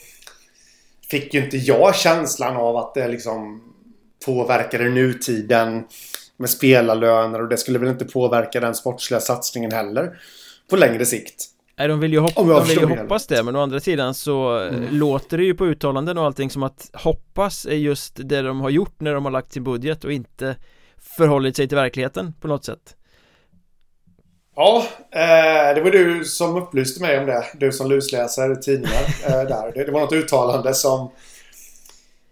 B: fick ju inte jag känslan av att det liksom påverkade nutiden med spelarlöner och det skulle väl inte påverka den sportsliga satsningen heller på längre sikt.
A: Nej, de vill ju, hoppa, de vill ju hoppas det, men å andra sidan så mm. låter det ju på uttalanden och allting som att hoppas är just det de har gjort när de har lagt sin budget och inte förhållit sig till verkligheten på något sätt.
B: Ja, eh, det var du som upplyste mig om det. Du som lusläser tidningar eh, där. Det, var något uttalande som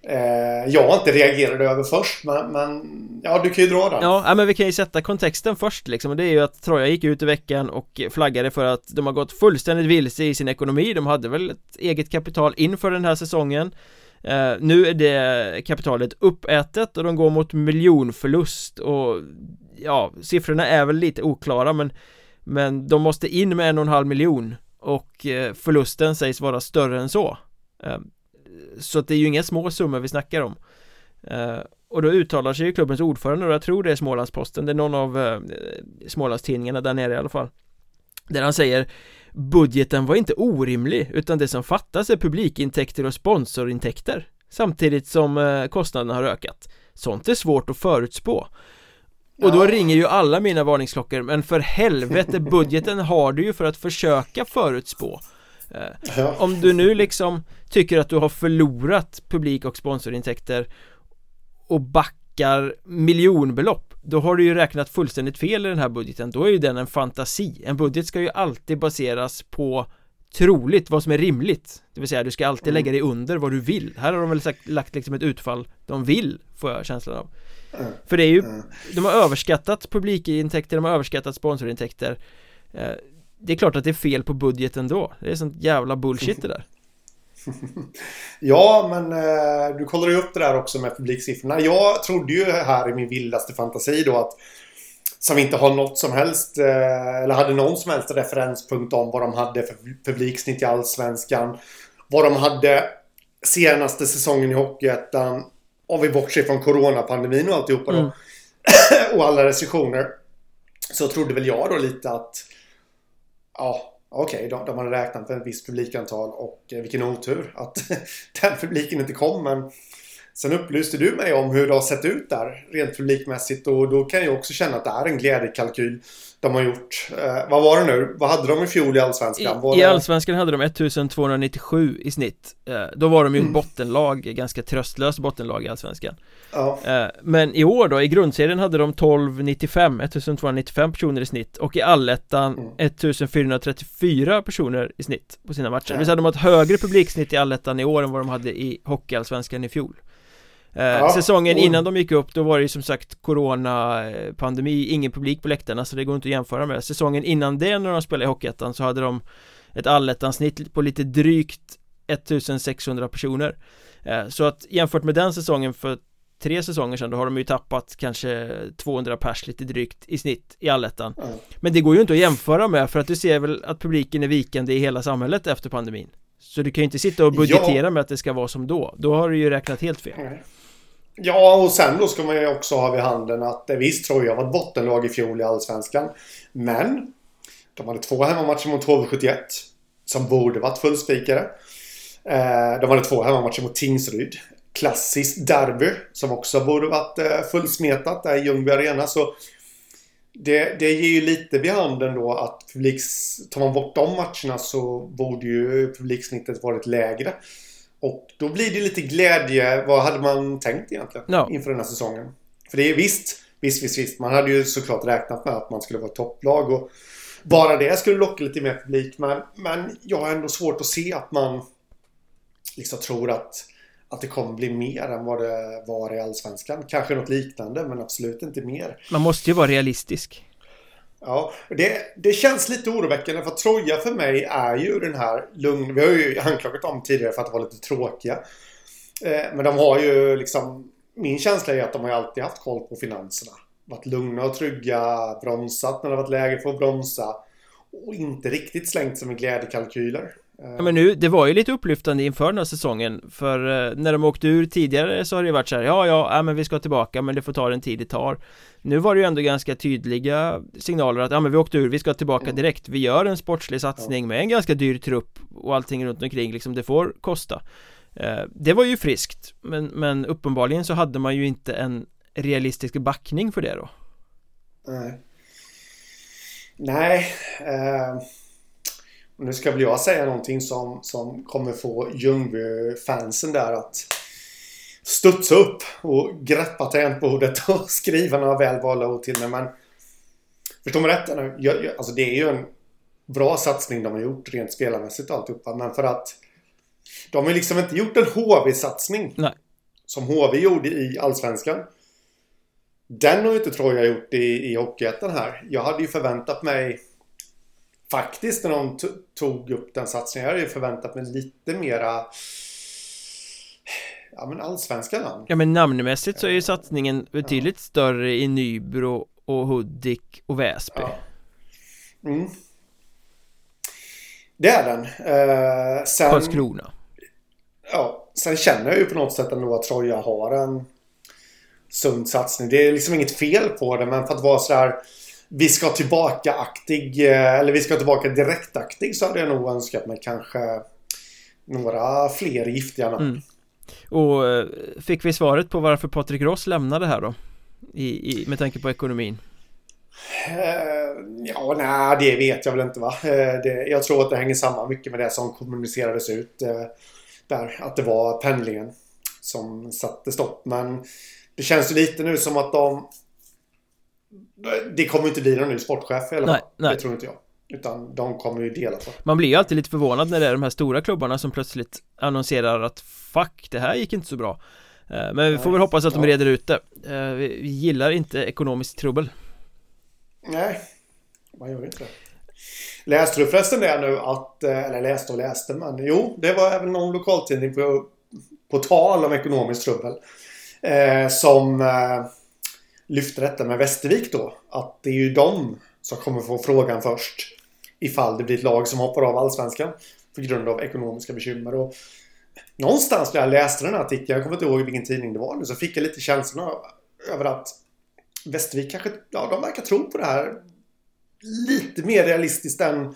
B: eh, jag inte reagerade över först men, men, ja du kan ju dra den.
A: Ja, men vi kan ju sätta kontexten först liksom. Det är ju att Troja gick ut i veckan och flaggade för att de har gått fullständigt vilse i sin ekonomi. De hade väl ett eget kapital inför den här säsongen. Nu är det kapitalet uppätet och de går mot miljonförlust. Och ja, siffrorna är väl lite oklara men men de måste in med en och en halv miljon och eh, förlusten sägs vara större än så. Ehm, så att det är ju inga små summor vi snackar om. Ehm, och då uttalar sig ju klubbens ordförande och jag tror det är Smålandsposten. Det är någon av eh, Smålandstidningarna där nere i alla fall. Där han säger Budgeten var inte orimlig utan det som fattas är publikintäkter och sponsorintäkter. Samtidigt som eh, kostnaderna har ökat. Sånt är svårt att förutspå och då ringer ju alla mina varningsklockor Men för helvete budgeten har du ju för att försöka förutspå. Ja. Om du nu liksom tycker att du har förlorat publik och sponsorintäkter och backar miljonbelopp då har du ju räknat fullständigt fel i den här budgeten. Då är ju den en fantasi. En budget ska ju alltid baseras på troligt vad som är rimligt det vill säga du ska alltid mm. lägga dig under vad du vill här har de väl sagt, lagt liksom ett utfall de vill får jag känslan av mm. för det är ju mm. de har överskattat publikintäkter de har överskattat sponsorintäkter eh, det är klart att det är fel på budgeten då Det är sånt jävla bullshit det där
B: Ja, men eh, du kollar ju upp det där också med publiksiffrorna. Jag trodde ju här i min vildaste fantasi då att som inte har något som helst eh, eller hade någon som helst referenspunkt om vad de hade för publiksnitt i Allsvenskan. Vad de hade senaste säsongen i Hockeyettan. Om vi bortser från coronapandemin och alltihopa då. Mm. och alla restriktioner. Så trodde väl jag då lite att ja, okej, okay, de, de hade räknat med ett visst publikantal och eh, vilken otur att den publiken inte kom. Men sen upplyste du mig om hur det har sett ut där rent publikmässigt och då kan jag också känna att det är en glädjekalkyl de har gjort. Eh, vad var det nu? Vad hade de i fjol i Allsvenskan?
A: I, i Allsvenskan hade de 1297 i snitt eh, Då var de ju mm. bottenlag, ganska tröstlöst bottenlag i Allsvenskan
B: ja.
A: eh, Men i år då, i grundserien hade de 1295, 1295 personer i snitt Och i allettan mm. 1434 personer i snitt på sina matcher ja. Det vill säga de har ett högre publiksnitt i allettan i år än vad de hade i Hockeyallsvenskan i fjol ja, säsongen innan de gick upp då var det ju som sagt Corona, eh, pandemi, ingen publik på läktarna så det går inte att jämföra med Säsongen innan det när de spelade i Hockeyettan så hade de ett allettan-snitt på lite drygt 1600 personer. Eh, Så att jämfört med den säsongen för tre säsonger sedan då har de ju tappat kanske 200 pers lite drygt i snitt i allettan. Mm. Men det går ju inte att jämföra med för att du ser väl att publiken är vikande i hela samhället efter pandemin. Så du kan ju inte sitta och budgetera ja. med att det ska vara som då. Då har du ju räknat helt fel. Mm.
B: Ja, och sen då ska man ju också ha vid handen att eh, visst tror jag var ett bottenlag i fjol i Allsvenskan. Men de hade två hemmamatcher mot HV71 som borde varit fullspikade. Eh, de hade två hemmamatcher mot Tingsryd. Klassiskt derby som också borde varit eh, fullsmetat där i Ljungby Arena. Så det, det ger ju lite vid handen då att publiks, tar man bort de matcherna så borde ju publiksnittet varit lägre. Och då blir det lite glädje. Vad hade man tänkt egentligen no. inför den här säsongen? För det är visst, visst, visst, visst. Man hade ju såklart räknat med att man skulle vara topplag och bara det skulle locka lite mer publik. Men, men jag har ändå svårt att se att man liksom tror att, att det kommer bli mer än vad det var i Allsvenskan. Kanske något liknande, men absolut inte mer.
A: Man måste ju vara realistisk.
B: Ja, det, det känns lite oroväckande för Troja för mig är ju den här lugn... Vi har ju anklagat dem tidigare för att vara lite tråkiga. Eh, men de har ju liksom... Min känsla är att de har alltid haft koll på finanserna. Varit lugna och trygga, bromsat när det varit läge för att bromsa. Och inte riktigt slängt sig med glädjekalkyler.
A: Ja men nu, det var ju lite upplyftande inför den här säsongen För eh, när de åkte ur tidigare så har det ju varit så här, Ja, ja, ja men vi ska tillbaka men det får ta den tid det tar. Nu var det ju ändå ganska tydliga signaler att ja men vi åkte ur, vi ska tillbaka mm. direkt. Vi gör en sportslig satsning med en ganska dyr trupp och allting runt omkring liksom, det får kosta. Eh, Det var ju friskt men, men uppenbarligen så hade man ju inte en realistisk backning för det då.
B: Nej. Nej eh... Nu ska väl jag säga någonting som, som kommer få Ljungby-fansen där att studsa upp och greppa tangentbordet och skriva några väl valda ord till mig. Men förstå mig rätt nu. Jag, jag, alltså det är ju en bra satsning de har gjort rent spelarmässigt och alltihopa. Men för att de har liksom inte gjort en HV-satsning. Som HV gjorde i Allsvenskan. Den har ju inte Troja gjort i, i Hockeyettan här. Jag hade ju förväntat mig faktiskt när de tog upp den satsningen. Jag hade ju förväntat mig lite mera Ja men allsvenska namn
A: Ja men namnmässigt så är ju satsningen betydligt ja. större i Nybro och Hudik och Väsby ja. mm.
B: Det är den eh, sen,
A: Karlskrona
B: Ja Sen känner jag ju på något sätt ändå att Troja har en sund satsning Det är liksom inget fel på det men för att vara sådär vi ska tillbaka-aktig, eh, eller vi ska tillbaka direktaktig så hade jag nog önskat mig kanske några fler giftiga namn. Mm.
A: Och eh, fick vi svaret på varför Patrik Ross lämnade här då? I, i, med tanke på ekonomin?
B: Uh, ja, nej, det vet jag väl inte va. Det, jag tror att det hänger samman mycket med det som kommunicerades ut där. Att det var pendlingen som satte stopp. Men det känns ju lite nu som att de det kommer inte bli någon ny sportchef eller nej, nej. Det tror inte jag. Utan de kommer ju dela på
A: Man blir ju alltid lite förvånad när det är de här stora klubbarna som plötsligt annonserar att Fuck, det här gick inte så bra. Eh, Men vi får väl hoppas att de reder ut det. Eh, Vi gillar inte ekonomiskt trubbel.
B: Nej, man gör inte det. Läste du förresten det nu att, eh, eller läste och läste men jo, det var även någon lokaltidning på, på tal om ekonomiskt trubbel eh, Som eh, lyfte detta med Västervik då. Att det är ju de som kommer få frågan först. Ifall det blir ett lag som hoppar av Allsvenskan. På grund av ekonomiska bekymmer. Och någonstans när jag läste den här artikeln, jag kommer inte ihåg vilken tidning det var nu, så fick jag lite känslan över att Västervik kanske, ja de verkar tro på det här lite mer realistiskt än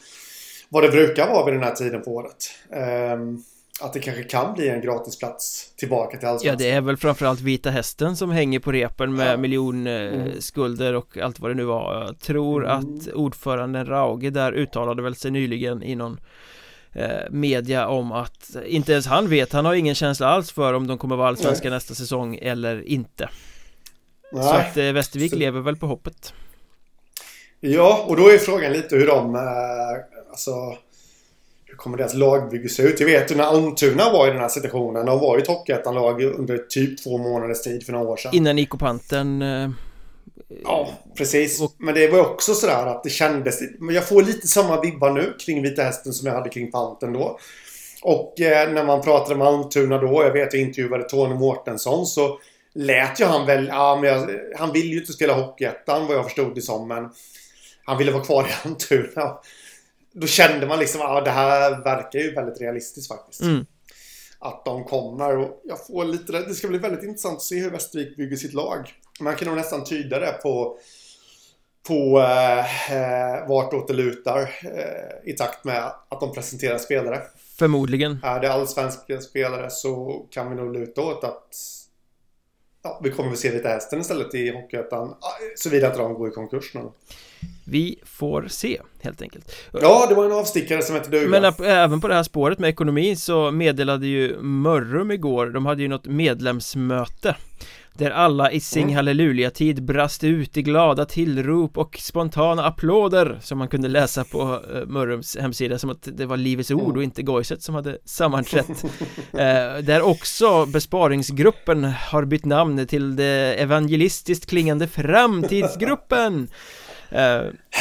B: vad det brukar vara vid den här tiden på året. Um, att det kanske kan bli en gratisplats tillbaka till Allsvenskan.
A: Ja, det är väl framförallt Vita Hästen som hänger på repen med ja. miljonskulder mm. och allt vad det nu var. Jag tror mm. att ordföranden Rauge där uttalade väl sig nyligen i någon eh, media om att inte ens han vet, han har ingen känsla alls för om de kommer vara allsvenska Nej. nästa säsong eller inte. Nej. Så att eh, Västervik Så... lever väl på hoppet.
B: Ja, och då är frågan lite hur de, eh, alltså kommer deras lagbygge se ut? Jag vet ju när Almtuna var i den här situationen. De var ju ett Hockeyettan-lag under typ två månaders tid för några år sedan.
A: Innan IK Panten eh,
B: Ja, precis. Och... Men det var också sådär att det kändes... Jag får lite samma vibbar nu kring Vita Hästen som jag hade kring Panten då. Och eh, när man pratade med Almtuna då, jag vet jag intervjuade Tony Mårtensson, så lät ju han väl... Ja, men jag, han ville ju inte spela Hockeyettan vad jag förstod det som, men han ville vara kvar i Almtuna. Då kände man liksom att ah, det här verkar ju väldigt realistiskt faktiskt. Mm. Att de kommer och jag får lite... Det ska bli väldigt intressant att se hur Västervik bygger sitt lag. Man kan nog nästan tyda det på på eh, vartåt det lutar eh, i takt med att de presenterar spelare.
A: Förmodligen.
B: Är det allsvenska spelare så kan vi nog luta åt att ja, vi kommer att se lite hästen istället i Hockeyettan. Såvida inte de går i konkurs nu.
A: Vi får se, helt enkelt.
B: Ja, det var en avstickare som hette duga.
A: Men även på det här spåret med ekonomi så meddelade ju Mörrum igår, de hade ju något medlemsmöte där alla i Sing mm. Halleluja-tid brast ut i glada tillrop och spontana applåder Som man kunde läsa på uh, Mörrums hemsida som att det var Livets Ord och inte Goiset som hade sammanträtt. Uh, Där också besparingsgruppen har bytt namn till det evangelistiskt klingande Framtidsgruppen. Eh,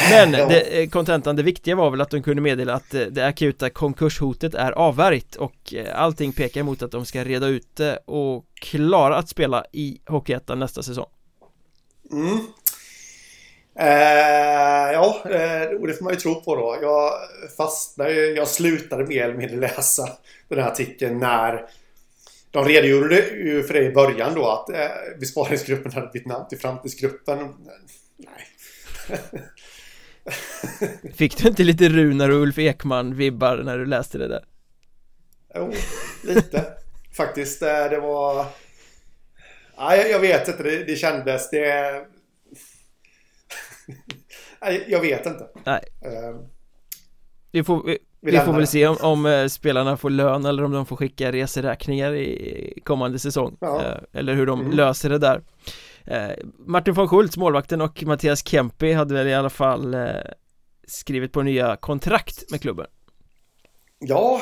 A: men det, eh, kontentan, det viktiga var väl att de kunde meddela att eh, det akuta konkurshotet är avvärjt och allting pekar mot att de ska reda ut det och klara att spela i Hockeyettan nästa säsong.
B: Mm. Eh, ja, och det får man ju tro på då. Jag fastnade, jag slutade mer eller mindre läsa den här artikeln när de redogjorde ju för det i början då att eh, besparingsgruppen hade bytt namn till framtidsgruppen. Nej,
A: Fick du inte lite Runar och Ulf Ekman-vibbar när du läste det där?
B: Jo, lite. Faktiskt, eh, det var... Nej, jag vet inte, det, det kändes, det... Jag vet inte.
A: Nej. Uh, vi får, vi, vi får väl se om, om, eh, spelarna får lön eller om de får skicka reseräkningar i kommande säsong. Ja. Uh, eller hur de mm. löser det där. Eh, Martin von Schultz, målvakten och Mattias Kempi hade väl i alla fall eh, skrivit på nya kontrakt med klubben.
B: Ja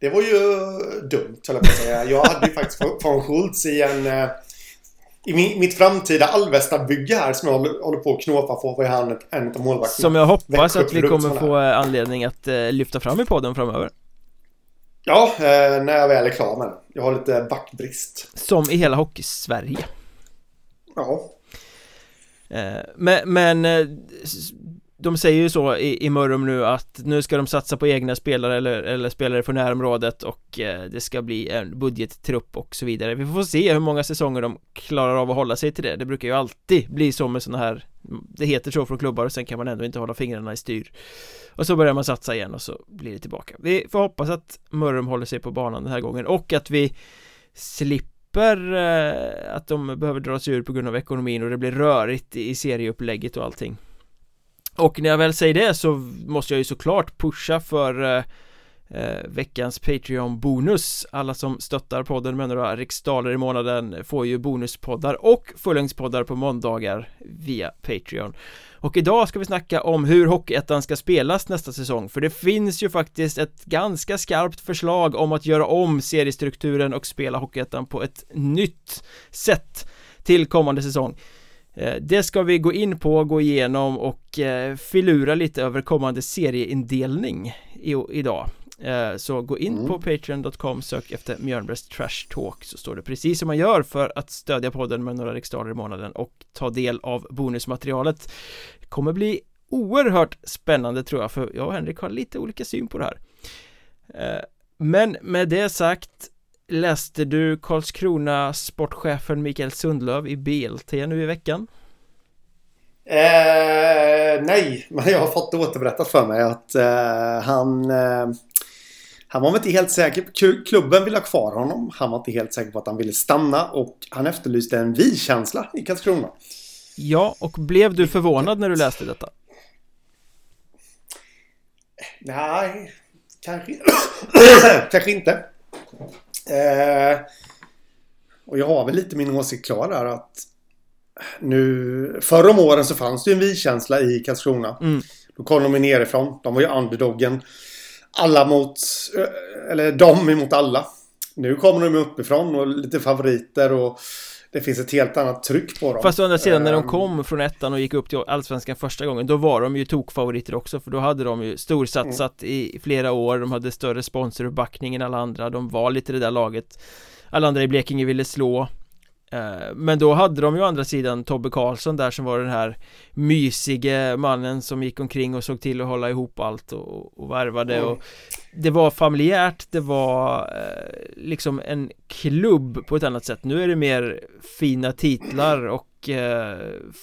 B: Det var ju dumt höll jag på att säga. Jag hade ju faktiskt von Schultz i en eh, i mitt framtida Alvesta-bygge här som jag håller på att knåpa på var han en av målvakterna.
A: Som jag hoppas att vi kommer få anledning att lyfta fram i podden framöver.
B: Ja, när jag väl är klar med Jag har lite backbrist.
A: Som i hela hockey-Sverige
B: Ja.
A: Eh, men, men eh, de säger ju så i, i Mörrum nu att nu ska de satsa på egna spelare eller, eller spelare från närområdet och eh, det ska bli en budgettrupp och så vidare. Vi får se hur många säsonger de klarar av att hålla sig till det. Det brukar ju alltid bli så med sådana här Det heter så från klubbar och sen kan man ändå inte hålla fingrarna i styr. Och så börjar man satsa igen och så blir det tillbaka. Vi får hoppas att Mörrum håller sig på banan den här gången och att vi slipper slipper eh, att de behöver dra sig ur på grund av ekonomin och det blir rörigt i serieupplägget och allting. Och när jag väl säger det så måste jag ju såklart pusha för eh, eh, veckans Patreon-bonus. Alla som stöttar podden med några riksdaler i månaden får ju bonuspoddar och fullängdspoddar på måndagar via Patreon. Och idag ska vi snacka om hur Hockeyettan ska spelas nästa säsong För det finns ju faktiskt ett ganska skarpt förslag om att göra om seriestrukturen och spela Hockeyettan på ett nytt sätt till kommande säsong. Eh, det ska vi gå in på, gå igenom och eh, filura lite över kommande serieindelning idag så gå in mm. på patreon.com, sök efter Mjölnbergs Trash Talk så står det precis som man gör för att stödja podden med några riksdaler i månaden och ta del av bonusmaterialet Det kommer bli oerhört spännande tror jag för jag och Henrik har lite olika syn på det här eh, Men med det sagt Läste du Karlskrona sportchefen Mikael Sundlöv i BLT nu i veckan?
B: Eh, nej, men jag har fått återberättat för mig att eh, han eh, han var inte helt säker. Klubben ville ha kvar honom. Han var inte helt säker på att han ville stanna och han efterlyste en vi-känsla i Karlskrona.
A: Ja, och blev du förvånad när du läste detta?
B: Nej, kanske, kanske inte. Eh, och jag har väl lite min åsikt klar där att nu, förr om åren så fanns det ju en vi-känsla i Karlskrona. Mm. Då kom de nerifrån. De var ju underdoggen alla mot, eller de emot alla. Nu kommer de uppifrån och lite favoriter och det finns ett helt annat tryck på dem.
A: Fast å andra sidan när de ehm. kom från ettan och gick upp till Allsvenskan första gången Då var de ju tokfavoriter också för då hade de ju storsatsat mm. i flera år De hade större sponsoruppbackning än alla andra De var lite det där laget Alla andra i Blekinge ville slå men då hade de ju å andra sidan Tobbe Karlsson där som var den här mysige mannen som gick omkring och såg till att hålla ihop allt och, och värvade mm. och Det var familjärt, det var eh, liksom en klubb på ett annat sätt. Nu är det mer fina titlar och eh,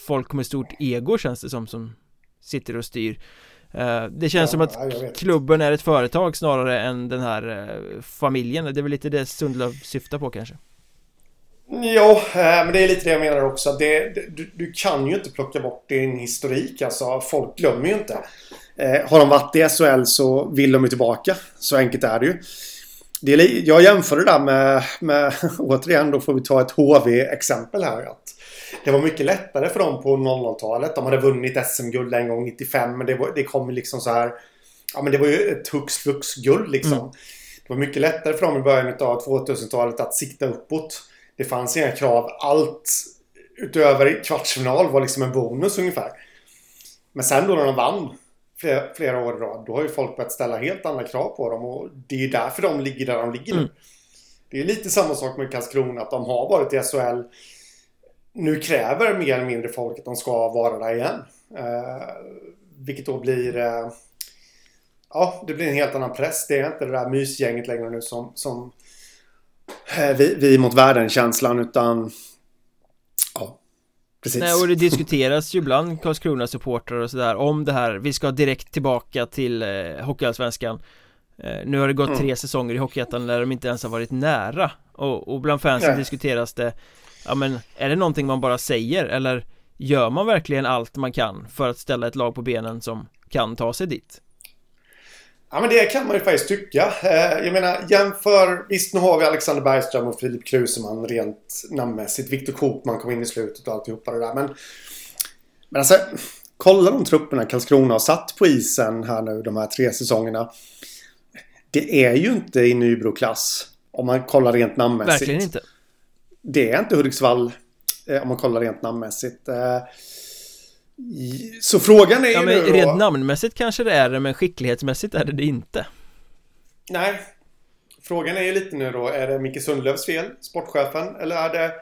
A: folk med stort ego känns det som som sitter och styr. Eh, Det känns ja, som att klubben är ett företag snarare än den här eh, familjen. Det är väl lite det Sundlöv syftar på kanske
B: Ja, eh, men det är lite det jag menar också. Det, du, du, kan ju inte plocka bort din historik. Alltså, folk glömmer ju inte. Eh, har de varit i SHL så vill de ju tillbaka. Så enkelt är det ju. Det är, jag jämför det där med, med, återigen då får vi ta ett HV-exempel här. Att det var mycket lättare för dem på 00-talet. De hade vunnit SM-guld en gång 95 men det, var, det kom liksom så här. Ja men det var ju ett hux flux guld liksom. Mm. Det var mycket lättare för dem i början av 2000-talet att sikta uppåt. Det fanns inga krav. Allt utöver kvartsfinal var liksom en bonus ungefär. Men sen då när de vann flera, flera år i rad, då har ju folk börjat ställa helt andra krav på dem och det är därför de ligger där de ligger nu. Mm. Det är lite samma sak med Karlskrona, att de har varit i SHL. Nu kräver mer eller mindre folk att de ska vara där igen. Eh, vilket då blir... Eh, ja, det blir en helt annan press. Det är inte det där mysgänget längre nu som, som vi, vi mot världen-känslan utan ja, precis.
A: Nej, och det diskuteras ju ibland Karlskrona-supportrar och sådär om det här, vi ska direkt tillbaka till eh, Hockeyallsvenskan eh, Nu har det gått mm. tre säsonger i Hockeyettan där de inte ens har varit nära och, och bland fansen Nej. diskuteras det Ja men, är det någonting man bara säger eller gör man verkligen allt man kan för att ställa ett lag på benen som kan ta sig dit?
B: Ja men det kan man ju faktiskt tycka. Eh, jag menar jämför, visst nu har vi Alexander Bergström och Filip Kruseman rent namnmässigt. Viktor Kopman kom in i slutet och alltihopa det där. Men, men alltså, kolla de trupperna Karlskrona har satt på isen här nu de här tre säsongerna. Det är ju inte i Nybro-klass. Om man kollar rent namnmässigt.
A: Verkligen inte.
B: Det är inte Hudiksvall eh, om man kollar rent namnmässigt. Eh, så frågan är
A: ja,
B: ju
A: men
B: nu
A: då... Rent namnmässigt kanske det är det, men skicklighetsmässigt är det det inte.
B: Nej. Frågan är ju lite nu då, är det Micke Sundlövs fel, sportchefen, eller är det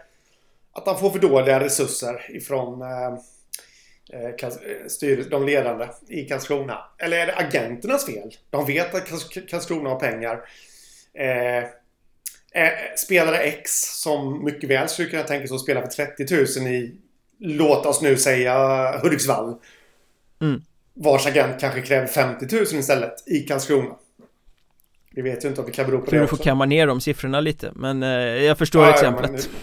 B: att han får för dåliga resurser ifrån eh, eh styr, de ledande i Karlskrona? Eller är det agenternas fel? De vet att Karlskrona har pengar. Eh, eh, spelare X som mycket väl skulle kunna tänka sig att spela för 30 000 i låt oss nu säga Hudiksvall. Mm. Vars agent kanske kräver 50 000 istället i Karlskrona. Vi vet ju inte om det kan bero på
A: Tror
B: det
A: du får kamma ner de siffrorna lite, men eh, jag förstår ja, exemplet. Ja, men,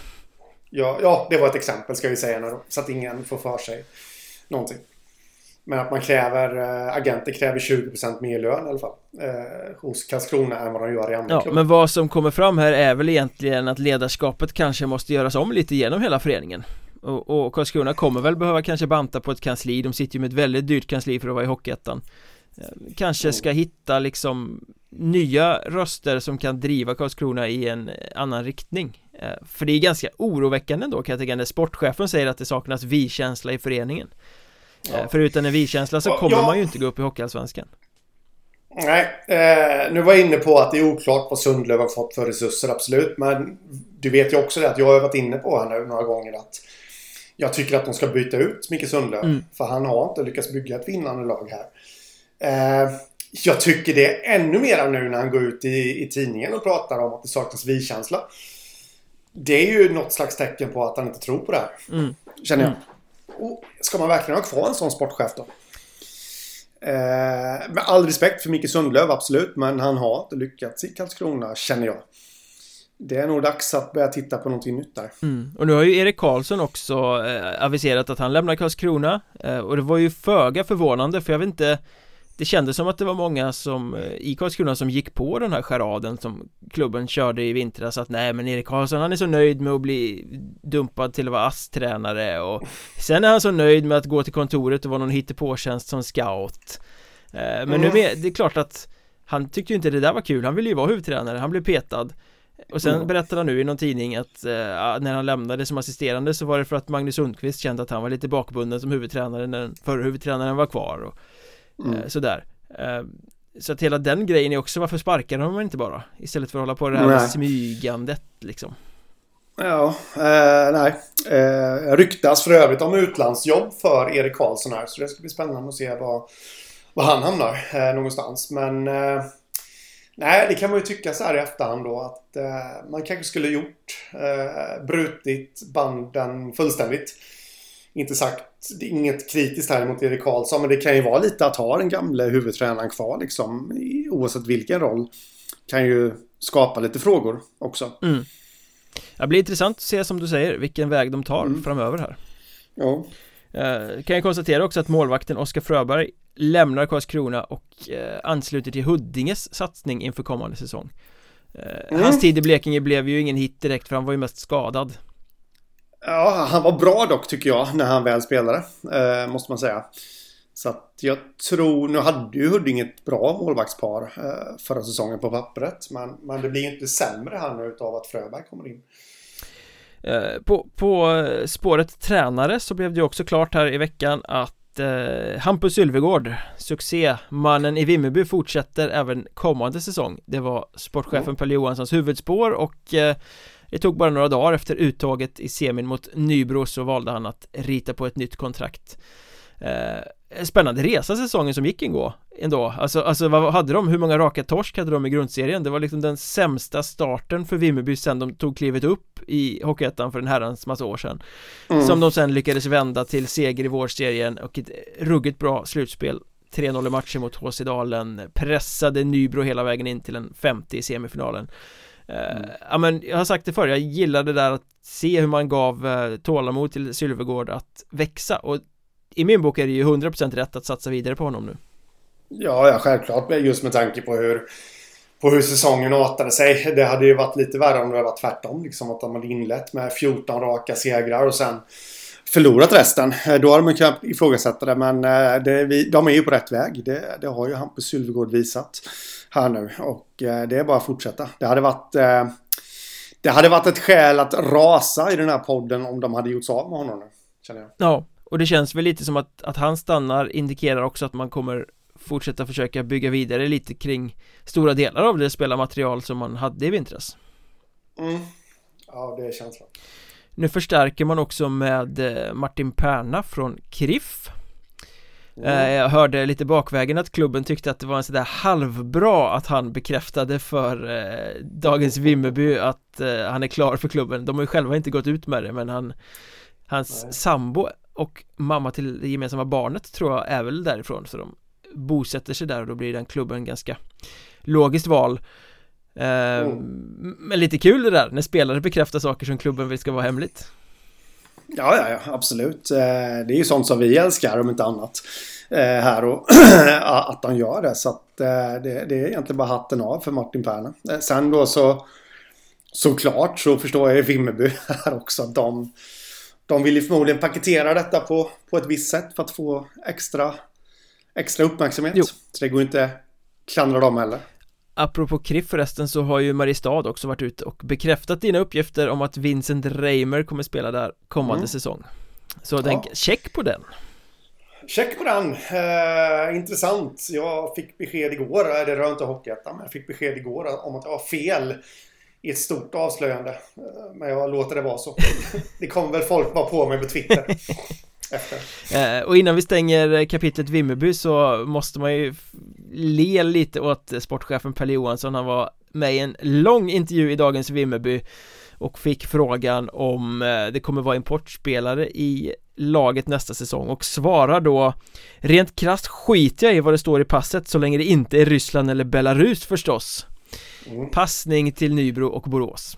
B: ja, ja, det var ett exempel ska vi säga nu så att ingen får för sig någonting. Men att man kräver, äh, agenter kräver 20% mer lön i alla fall äh, hos Karlskrona än vad de gör i andra
A: ja, klubbar. Men vad som kommer fram här är väl egentligen att ledarskapet kanske måste göras om lite genom hela föreningen och, och Karlskrona kommer väl behöva kanske banta på ett kansli De sitter ju med ett väldigt dyrt kansli för att vara i Hockeyettan eh, Kanske ska hitta liksom nya röster som kan driva Karlskrona i en annan riktning eh, För det är ganska oroväckande då kan jag tycka när sportchefen säger att det saknas vi-känsla i föreningen eh, ja. För utan en vi-känsla så kommer ja. man ju inte gå upp i Hockeyallsvenskan
B: Nej, eh, nu var jag inne på att det är oklart vad Sundlöv har fått för resurser, absolut. Men du vet ju också det att jag har varit inne på här nu några gånger att jag tycker att de ska byta ut Micke Sundlöv. Mm. För han har inte lyckats bygga ett vinnande lag här. Eh, jag tycker det är ännu mer nu när han går ut i, i tidningen och pratar om att det saknas vi-känsla. Det är ju något slags tecken på att han inte tror på det här. Mm. Känner jag. Mm. Och ska man verkligen ha kvar en sån sportchef då? Eh, med all respekt för Micke Sundlöv, absolut. Men han har inte lyckats i Karlskrona, känner jag det är nog dags att börja titta på någonting nytt där.
A: Mm. Och nu har ju Erik Karlsson också eh, aviserat att han lämnar Karlskrona eh, och det var ju föga förvånande för jag vet inte Det kändes som att det var många som eh, i Karlskrona som gick på den här charaden som klubben körde i vintras att nej men Erik Karlsson han är så nöjd med att bli dumpad till att vara ASS-tränare och sen är han så nöjd med att gå till kontoret och vara någon hittepåtjänst som scout eh, Men mm. nu är det klart att Han tyckte ju inte det där var kul, han ville ju vara huvudtränare, han blev petad och sen mm. berättade han nu i någon tidning att eh, när han lämnade som assisterande så var det för att Magnus Sundqvist kände att han var lite bakbunden som huvudtränare när den förra huvudtränaren var kvar och mm. eh, sådär eh, Så att hela den grejen är också varför sparkar de inte bara? Istället för att hålla på det här med smygandet liksom
B: Ja, eh, nej. Eh, ryktas för övrigt om utlandsjobb för Erik Karlsson här. Så det ska bli spännande att se var, var han hamnar eh, någonstans. Men nej, det kan man ju tycka så här i efterhand då att eh, man kanske skulle gjort eh, brutit banden fullständigt. Inte sagt, det är inget kritiskt här mot Erik Karlsson, men det kan ju vara lite att ha den gamle huvudtränaren kvar liksom. Oavsett vilken roll. Kan ju skapa lite frågor också.
A: Mm. Det blir intressant att se som du säger vilken väg de tar mm. framöver här
B: Ja
A: eh, Kan jag konstatera också att målvakten Oskar Fröberg lämnar Karlskrona och eh, ansluter till Huddinges satsning inför kommande säsong. Eh, mm. Hans tid i Blekinge blev ju ingen hit direkt för han var ju mest skadad.
B: Ja, han var bra dock tycker jag när han väl spelade eh, Måste man säga. Så att jag tror, nu hade ju Huddinge ett bra målvaktspar eh, förra säsongen på pappret men, men det blir ju inte sämre här nu utav att Fröberg kommer in.
A: Eh, på, på spåret tränare så blev det också klart här i veckan att eh, Hampus Sylvegård, succémannen i Vimmerby fortsätter även kommande säsong Det var sportchefen mm. Pelle Johanssons huvudspår och eh, det tog bara några dagar efter uttaget i semin mot Nybro så valde han att rita på ett nytt kontrakt eh, Spännande resa säsongen som gick ändå, ändå. Alltså, alltså vad hade de? Hur många raka torsk hade de i grundserien? Det var liksom den sämsta starten för Vimmerby sen de tog klivet upp i Hockeyettan för en herrans massa år sedan mm. Som de sen lyckades vända till seger i vårserien och ett ruggigt bra slutspel 3-0 i matcher mot HC Dalen Pressade Nybro hela vägen in till en 50 i semifinalen eh, Mm. ja men jag har sagt det förr, jag gillar det där att se hur man gav uh, tålamod till Sylvegård att växa och i min bok är det ju 100% rätt att satsa vidare på honom nu.
B: Ja, ja självklart. Just med tanke på hur, på hur säsongen artade sig. Det hade ju varit lite värre om det hade varit tvärtom. Liksom att de hade inlett med 14 raka segrar och sen förlorat resten. Då hade man kunnat ifrågasätta det. Men eh, det, de är ju på rätt väg. Det, det har ju Hampus Sylvegård visat här nu. Och eh, det är bara att fortsätta. Det hade varit... Eh, det hade varit ett skäl att rasa i den här podden om de hade gjort sig av med honom nu. Känner jag.
A: Ja, och det känns väl lite som att, att han stannar indikerar också att man kommer fortsätta försöka bygga vidare lite kring stora delar av det spelarmaterial som man hade i vintras.
B: Mm. Ja, det är känslan.
A: Nu förstärker man också med eh, Martin Perna från KRIF mm. Jag hörde lite bakvägen att klubben tyckte att det var en sådär halvbra att han bekräftade för eh, Dagens Vimmerby att eh, han är klar för klubben De har ju själva inte gått ut med det men han Hans Nej. sambo och mamma till det gemensamma barnet tror jag är väl därifrån så de bosätter sig där och då blir den klubben ganska logiskt val eh, mm. Men lite kul det där när spelare bekräftar saker som klubben vill ska vara hemligt
B: Ja, ja, ja, absolut. Eh, det är ju sånt som vi älskar om inte annat. Eh, här och att han gör det. Så att eh, det, det är egentligen bara hatten av för Martin Perna. Sen då så såklart så förstår jag Vimmerby här också. De, de vill ju förmodligen paketera detta på, på ett visst sätt för att få extra, extra uppmärksamhet. Jo. Så det går inte klandra dem heller.
A: Apropå KRIF förresten så har ju Mariestad också varit ute och bekräftat dina uppgifter om att Vincent Reimer kommer spela där kommande mm. säsong Så ja. tänk, check på den
B: Check på den! Eh, intressant. Jag fick besked igår, det rör inte Hockeyettan, men jag fick besked igår om att jag har fel i ett stort avslöjande. Eh, men jag låter det vara så. Det kommer väl folk vara på mig på Twitter. Efter.
A: Eh, och innan vi stänger kapitlet Vimmerby så måste man ju le lite åt sportchefen Pelle Johansson Han var med i en lång intervju i Dagens Vimmerby och fick frågan om eh, det kommer vara importspelare i laget nästa säsong och svarar då Rent krasst skiter jag i vad det står i passet så länge det inte är Ryssland eller Belarus förstås Mm. Passning till Nybro och Borås.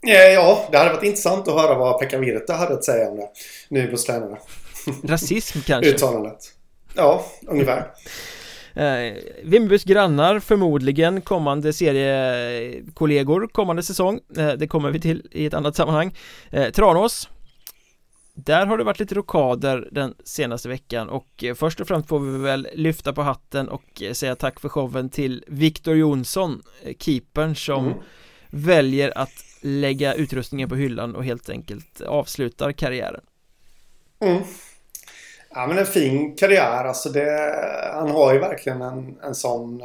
B: Ja, det hade varit intressant att höra vad Pekka Virta hade att säga om det. Nybros tränare.
A: Rasism kanske?
B: Uttalandet. Ja, ungefär.
A: Eh, Vimmerbys grannar förmodligen kommande seriekollegor kommande säsong eh, Det kommer vi till i ett annat sammanhang eh, Tranås där har det varit lite rokader den senaste veckan och eh, först och främst får vi väl lyfta på hatten och eh, säga tack för showen till Viktor Jonsson, eh, keepern som mm. väljer att lägga utrustningen på hyllan och helt enkelt avslutar karriären.
B: Mm. Ja men en fin karriär alltså det, han har ju verkligen en, en sån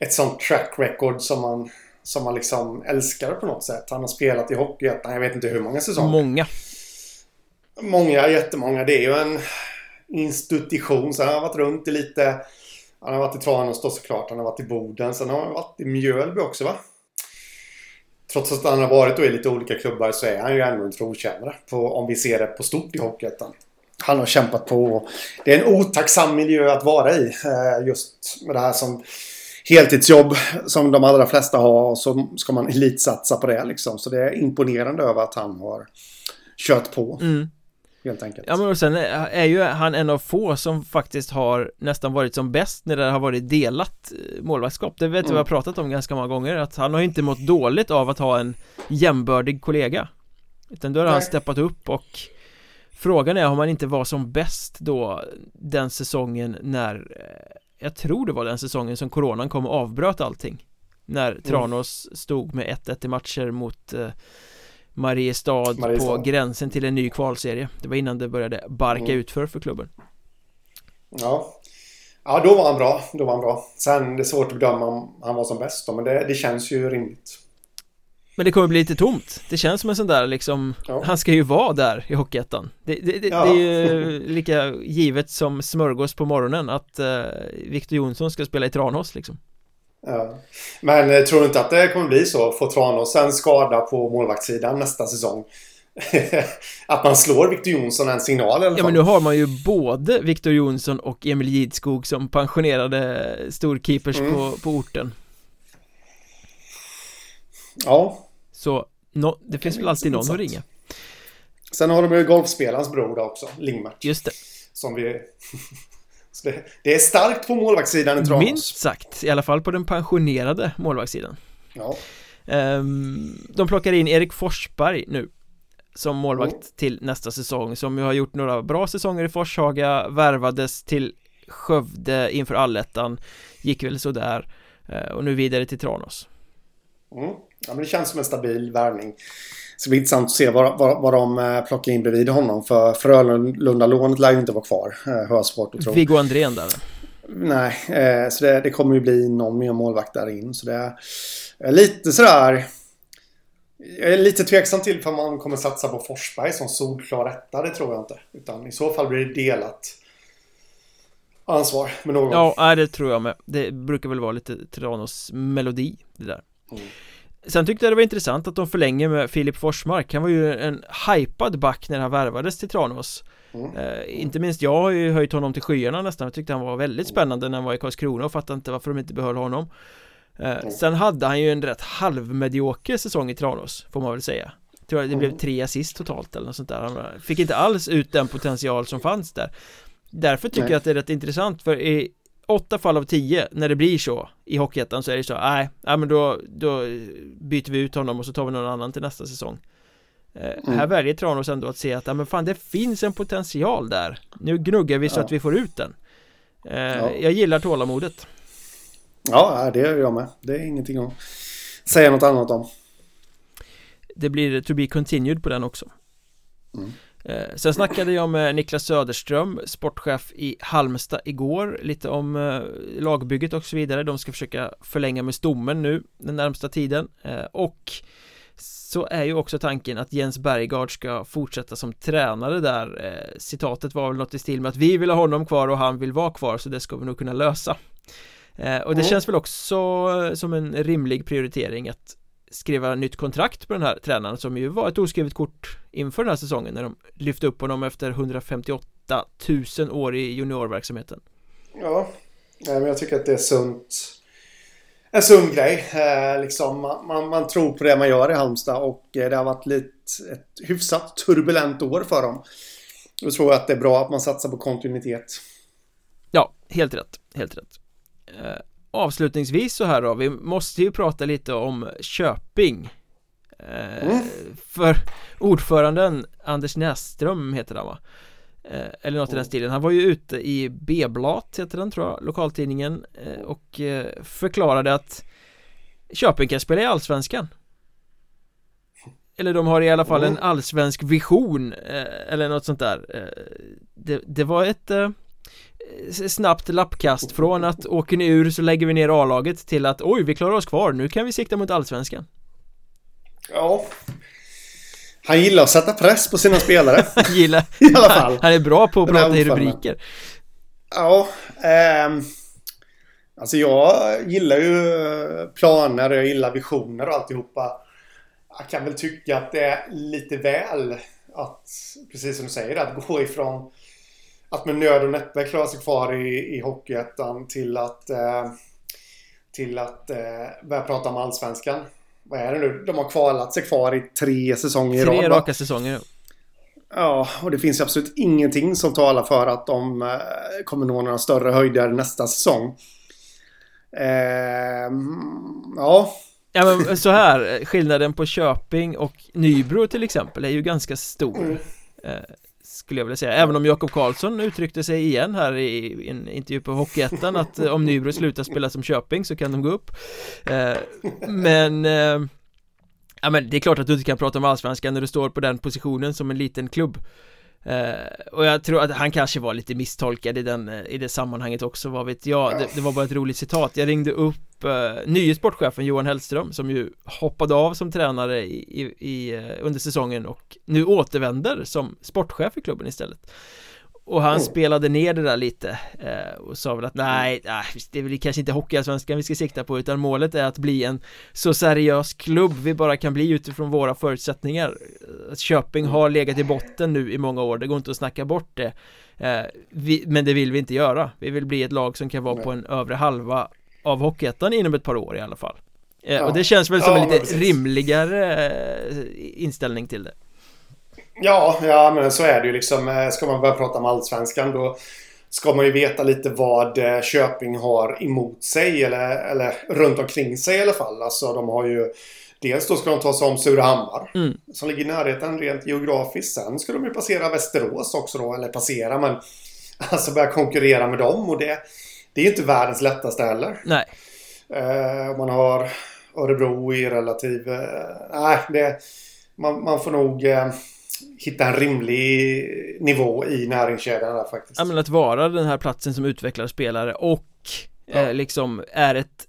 B: ett sånt track record som man som man liksom älskar på något sätt. Han har spelat i Hockeyettan, jag vet inte hur många säsonger.
A: Många.
B: Många, jättemånga. Det är ju en institution. Sen har han varit runt i lite... Han har varit i Tranås då såklart. Han har varit i Boden. Sen har han varit i Mjölby också va? Trots att han har varit i lite olika klubbar så är han ju ändå en trotjänare. Om vi ser det på stort i Hockeyettan. Han har kämpat på. Det är en otacksam miljö att vara i. Eh, just med det här som heltidsjobb som de allra flesta har. Och så ska man elitsatsa på det liksom. Så det är imponerande över att han har kört på.
A: Mm
B: helt enkelt.
A: Ja men och sen är ju han en av få som faktiskt har nästan varit som bäst när det har varit delat eh, målvaktskap Det vet mm. vi har pratat om ganska många gånger att han har inte mått dåligt av att ha en jämbördig kollega Utan då har Nej. han steppat upp och Frågan är om han inte var som bäst då den säsongen när eh, Jag tror det var den säsongen som coronan kom och avbröt allting När mm. Tranås mm. stod med 1-1 i matcher mot eh, Mariestad, Mariestad på gränsen till en ny kvalserie Det var innan det började barka mm. utför för klubben
B: Ja Ja, då var han bra. Då var han bra. Sen det är svårt att bedöma om han var som bäst då, men det, det känns ju rimligt.
A: Men det kommer bli lite tomt. Det känns som en sån där liksom, ja. han ska ju vara där i Hockeyettan. Det, det, det, ja. det, är ju lika givet som smörgås på morgonen att uh, Victor Jonsson ska spela i Tranås liksom.
B: Ja. Men eh, tror du inte att det kommer bli så? Får Tranås en skada på målvaktssidan nästa säsong? att man slår Victor Jonsson en signal
A: eller Ja men nu har man ju både Victor Jonsson och Emil Gidskog som pensionerade storkeepers mm. på, på orten
B: Ja
A: Så no, det finns väl alltid någon att ringa
B: Sen har de ju golfspelarens bror också, Lingmert
A: Just det
B: Som vi så det, det, är starkt på målvaktssidan i Tranås.
A: Minst sagt, i alla fall på den pensionerade målvaktssidan.
B: Ja.
A: Um, de plockar in Erik Forsberg nu som målvakt mm. till nästa säsong som ju har gjort några bra säsonger i Forshaga värvades till Skövde inför allettan gick väl sådär uh, och nu vidare till Tranås
B: mm. Ja men det känns som en stabil värvning ska bli intressant att se vad, vad, vad de eh, plockar in bredvid honom. För Frölunda-lånet lär ju inte vara kvar. Eh, har jag svårt att tro.
A: Viggo Andrén där?
B: Nej, eh, så det, det, kommer ju bli någon mer målvakt där in. Så det är lite sådär... Jag är lite tveksam till för man kommer satsa på Forsberg som solklar etta. Det tror jag inte. Utan i så fall blir det delat ansvar med någon.
A: Ja, det tror jag med. Det brukar väl vara lite Tranås melodi det där. Mm. Sen tyckte jag det var intressant att de förlänger med Filip Forsmark Han var ju en hypad back när han värvades till Tranås mm. eh, Inte minst jag har ju höjt honom till skyarna nästan Jag tyckte han var väldigt spännande när han var i Karlskrona och fattade inte varför de inte behöll honom eh, mm. Sen hade han ju en rätt halvmedioker säsong i Tranås Får man väl säga jag tror det blev mm. tre assist totalt eller något sånt där Han fick inte alls ut den potential som fanns där Därför tycker Nej. jag att det är rätt intressant för i åtta fall av tio när det blir så i Hockeyettan så är det så, nej, nej men då, då byter vi ut honom och så tar vi någon annan till nästa säsong eh, mm. Här väljer Tranås ändå att se att, ja men fan det finns en potential där Nu gnuggar vi så ja. att vi får ut den eh, ja. Jag gillar tålamodet
B: Ja, det gör jag med Det är ingenting att säga något annat om
A: Det blir to be continued på den också
B: mm.
A: Eh, sen snackade jag med Niklas Söderström, sportchef i Halmstad igår Lite om eh, lagbygget och så vidare. De ska försöka förlänga med stommen nu den närmsta tiden. Eh, Och så är ju också tanken att Jens Bergard ska fortsätta som tränare där. Citatet var väl något i stil med att vi vill ha honom kvar och han vill vara kvar så det ska vi nog kunna lösa. Och det känns väl också som en rimlig prioritering att skriva nytt kontrakt på den här tränaren som ju var ett oskrivet kort inför den här säsongen när de lyfte upp honom efter 158 000 år i juniorverksamheten.
B: Ja, men jag tycker att det är sunt. En sund grej. Eh, liksom, man, man, tror på det man gör i Halmstad och eh, det har varit lite ett hyfsat turbulent år för dem. Då tror jag att det är bra att man satsar på kontinuitet.
A: Ja, helt rätt. Helt rätt. Eh, avslutningsvis så här då, vi måste ju prata lite om Köping eh, mm. För ordföranden Anders Näsström heter han va? Eh, eller något i den stilen. Han var ju ute i B-blat heter den tror jag, lokaltidningen eh, och eh, förklarade att Köping kan spela i Allsvenskan eller de har i alla fall en allsvensk vision eller något sånt där det, det var ett snabbt lappkast från att åker ni ur så lägger vi ner A-laget till att oj vi klarar oss kvar nu kan vi sikta mot allsvenskan
B: Ja han gillar att sätta press på sina spelare.
A: han gillar, I alla fall. Han är bra på att prata i rubriker.
B: Ja, eh, alltså jag gillar ju planer, jag gillar visioner och alltihopa. Jag kan väl tycka att det är lite väl att, precis som du säger, att gå ifrån att med nöd och näppe klara sig kvar i, i Hockeyettan till att eh, till att eh, börja prata om Allsvenskan vad är det nu? De har kvalat sig kvar i tre säsonger i
A: rad. Tre raka säsonger.
B: Ja, och det finns absolut ingenting som talar för att de eh, kommer nå några större höjder nästa säsong. Eh, ja.
A: Ja men så här, skillnaden på Köping och Nybro till exempel är ju ganska stor. Mm. Skulle jag vilja säga, även om Jakob Karlsson uttryckte sig igen här i en intervju på Hockeyettan att eh, om Nybro slutar spela som Köping så kan de gå upp. Eh, men eh, Ja men det är klart att du inte kan prata om allsvenskan när du står på den positionen som en liten klubb. Uh, och jag tror att han kanske var lite misstolkad i, den, eh, i det sammanhanget också, vad vet jag? Det, det var bara ett roligt citat. Jag ringde upp uh, nye sportchefen Johan Hellström som ju hoppade av som tränare i, i, i uh, under säsongen och nu återvänder som sportchef i klubben istället och han mm. spelade ner det där lite eh, och sa väl att nej, nej, det är väl kanske inte Hockeyallsvenskan vi ska sikta på utan målet är att bli en så seriös klubb vi bara kan bli utifrån våra förutsättningar. Att Köping mm. har legat i botten nu i många år, det går inte att snacka bort det. Eh, vi, men det vill vi inte göra. Vi vill bli ett lag som kan vara på en övre halva av Hockeyettan inom ett par år i alla fall. Eh, ja. och det känns väl som ja, en lite rimligare eh, inställning till det
B: Ja, ja men så är det ju liksom. Eh, ska man börja prata om Allsvenskan då ska man ju veta lite vad eh, Köping har emot sig eller, eller runt omkring sig i alla fall. Alltså de har ju Dels då ska de ta sig om Surahammar mm. som ligger i närheten rent geografiskt. Sen ska de ju passera Västerås också då, eller passera men alltså börja konkurrera med dem och det, det är inte världens lättaste heller.
A: Nej.
B: Uh, man har Örebro i relativ... Uh, nej, det... Man, man får nog... Uh, hitta en rimlig nivå i näringskedjan där faktiskt.
A: Ja men att vara den här platsen som utvecklar spelare och ja. eh, liksom är ett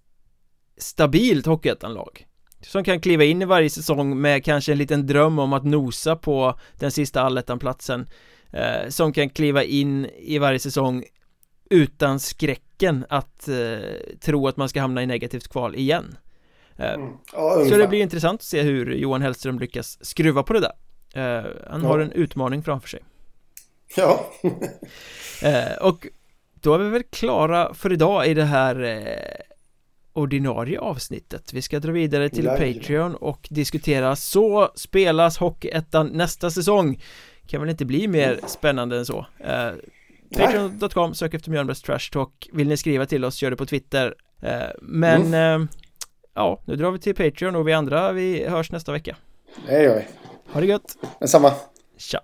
A: stabilt hockeyettanlag som kan kliva in i varje säsong med kanske en liten dröm om att nosa på den sista allettanplatsen eh, som kan kliva in i varje säsong utan skräcken att eh, tro att man ska hamna i negativt kval igen eh, mm. ja, Så det blir intressant att se hur Johan Hellström lyckas skruva på det där Eh, han ja. har en utmaning framför sig.
B: Ja.
A: Eh, Och då är vi väl klara för idag i det här eh, ordinarie avsnittet. Vi ska dra vidare till Nej. Patreon och diskutera Så spelas Hockeyettan nästa säsong. Kan väl inte bli mer spännande än så. Eh, Patreon.com, sök efter Mjölnbergs Trash Talk. Vill ni skriva till oss, gör det på Twitter. Eh, Men mm. eh, Ja, nu drar vi till Patreon och vi andra, vi hörs nästa vecka.
B: Gör vi
A: ha det gött!
B: Detsamma!
A: Tja!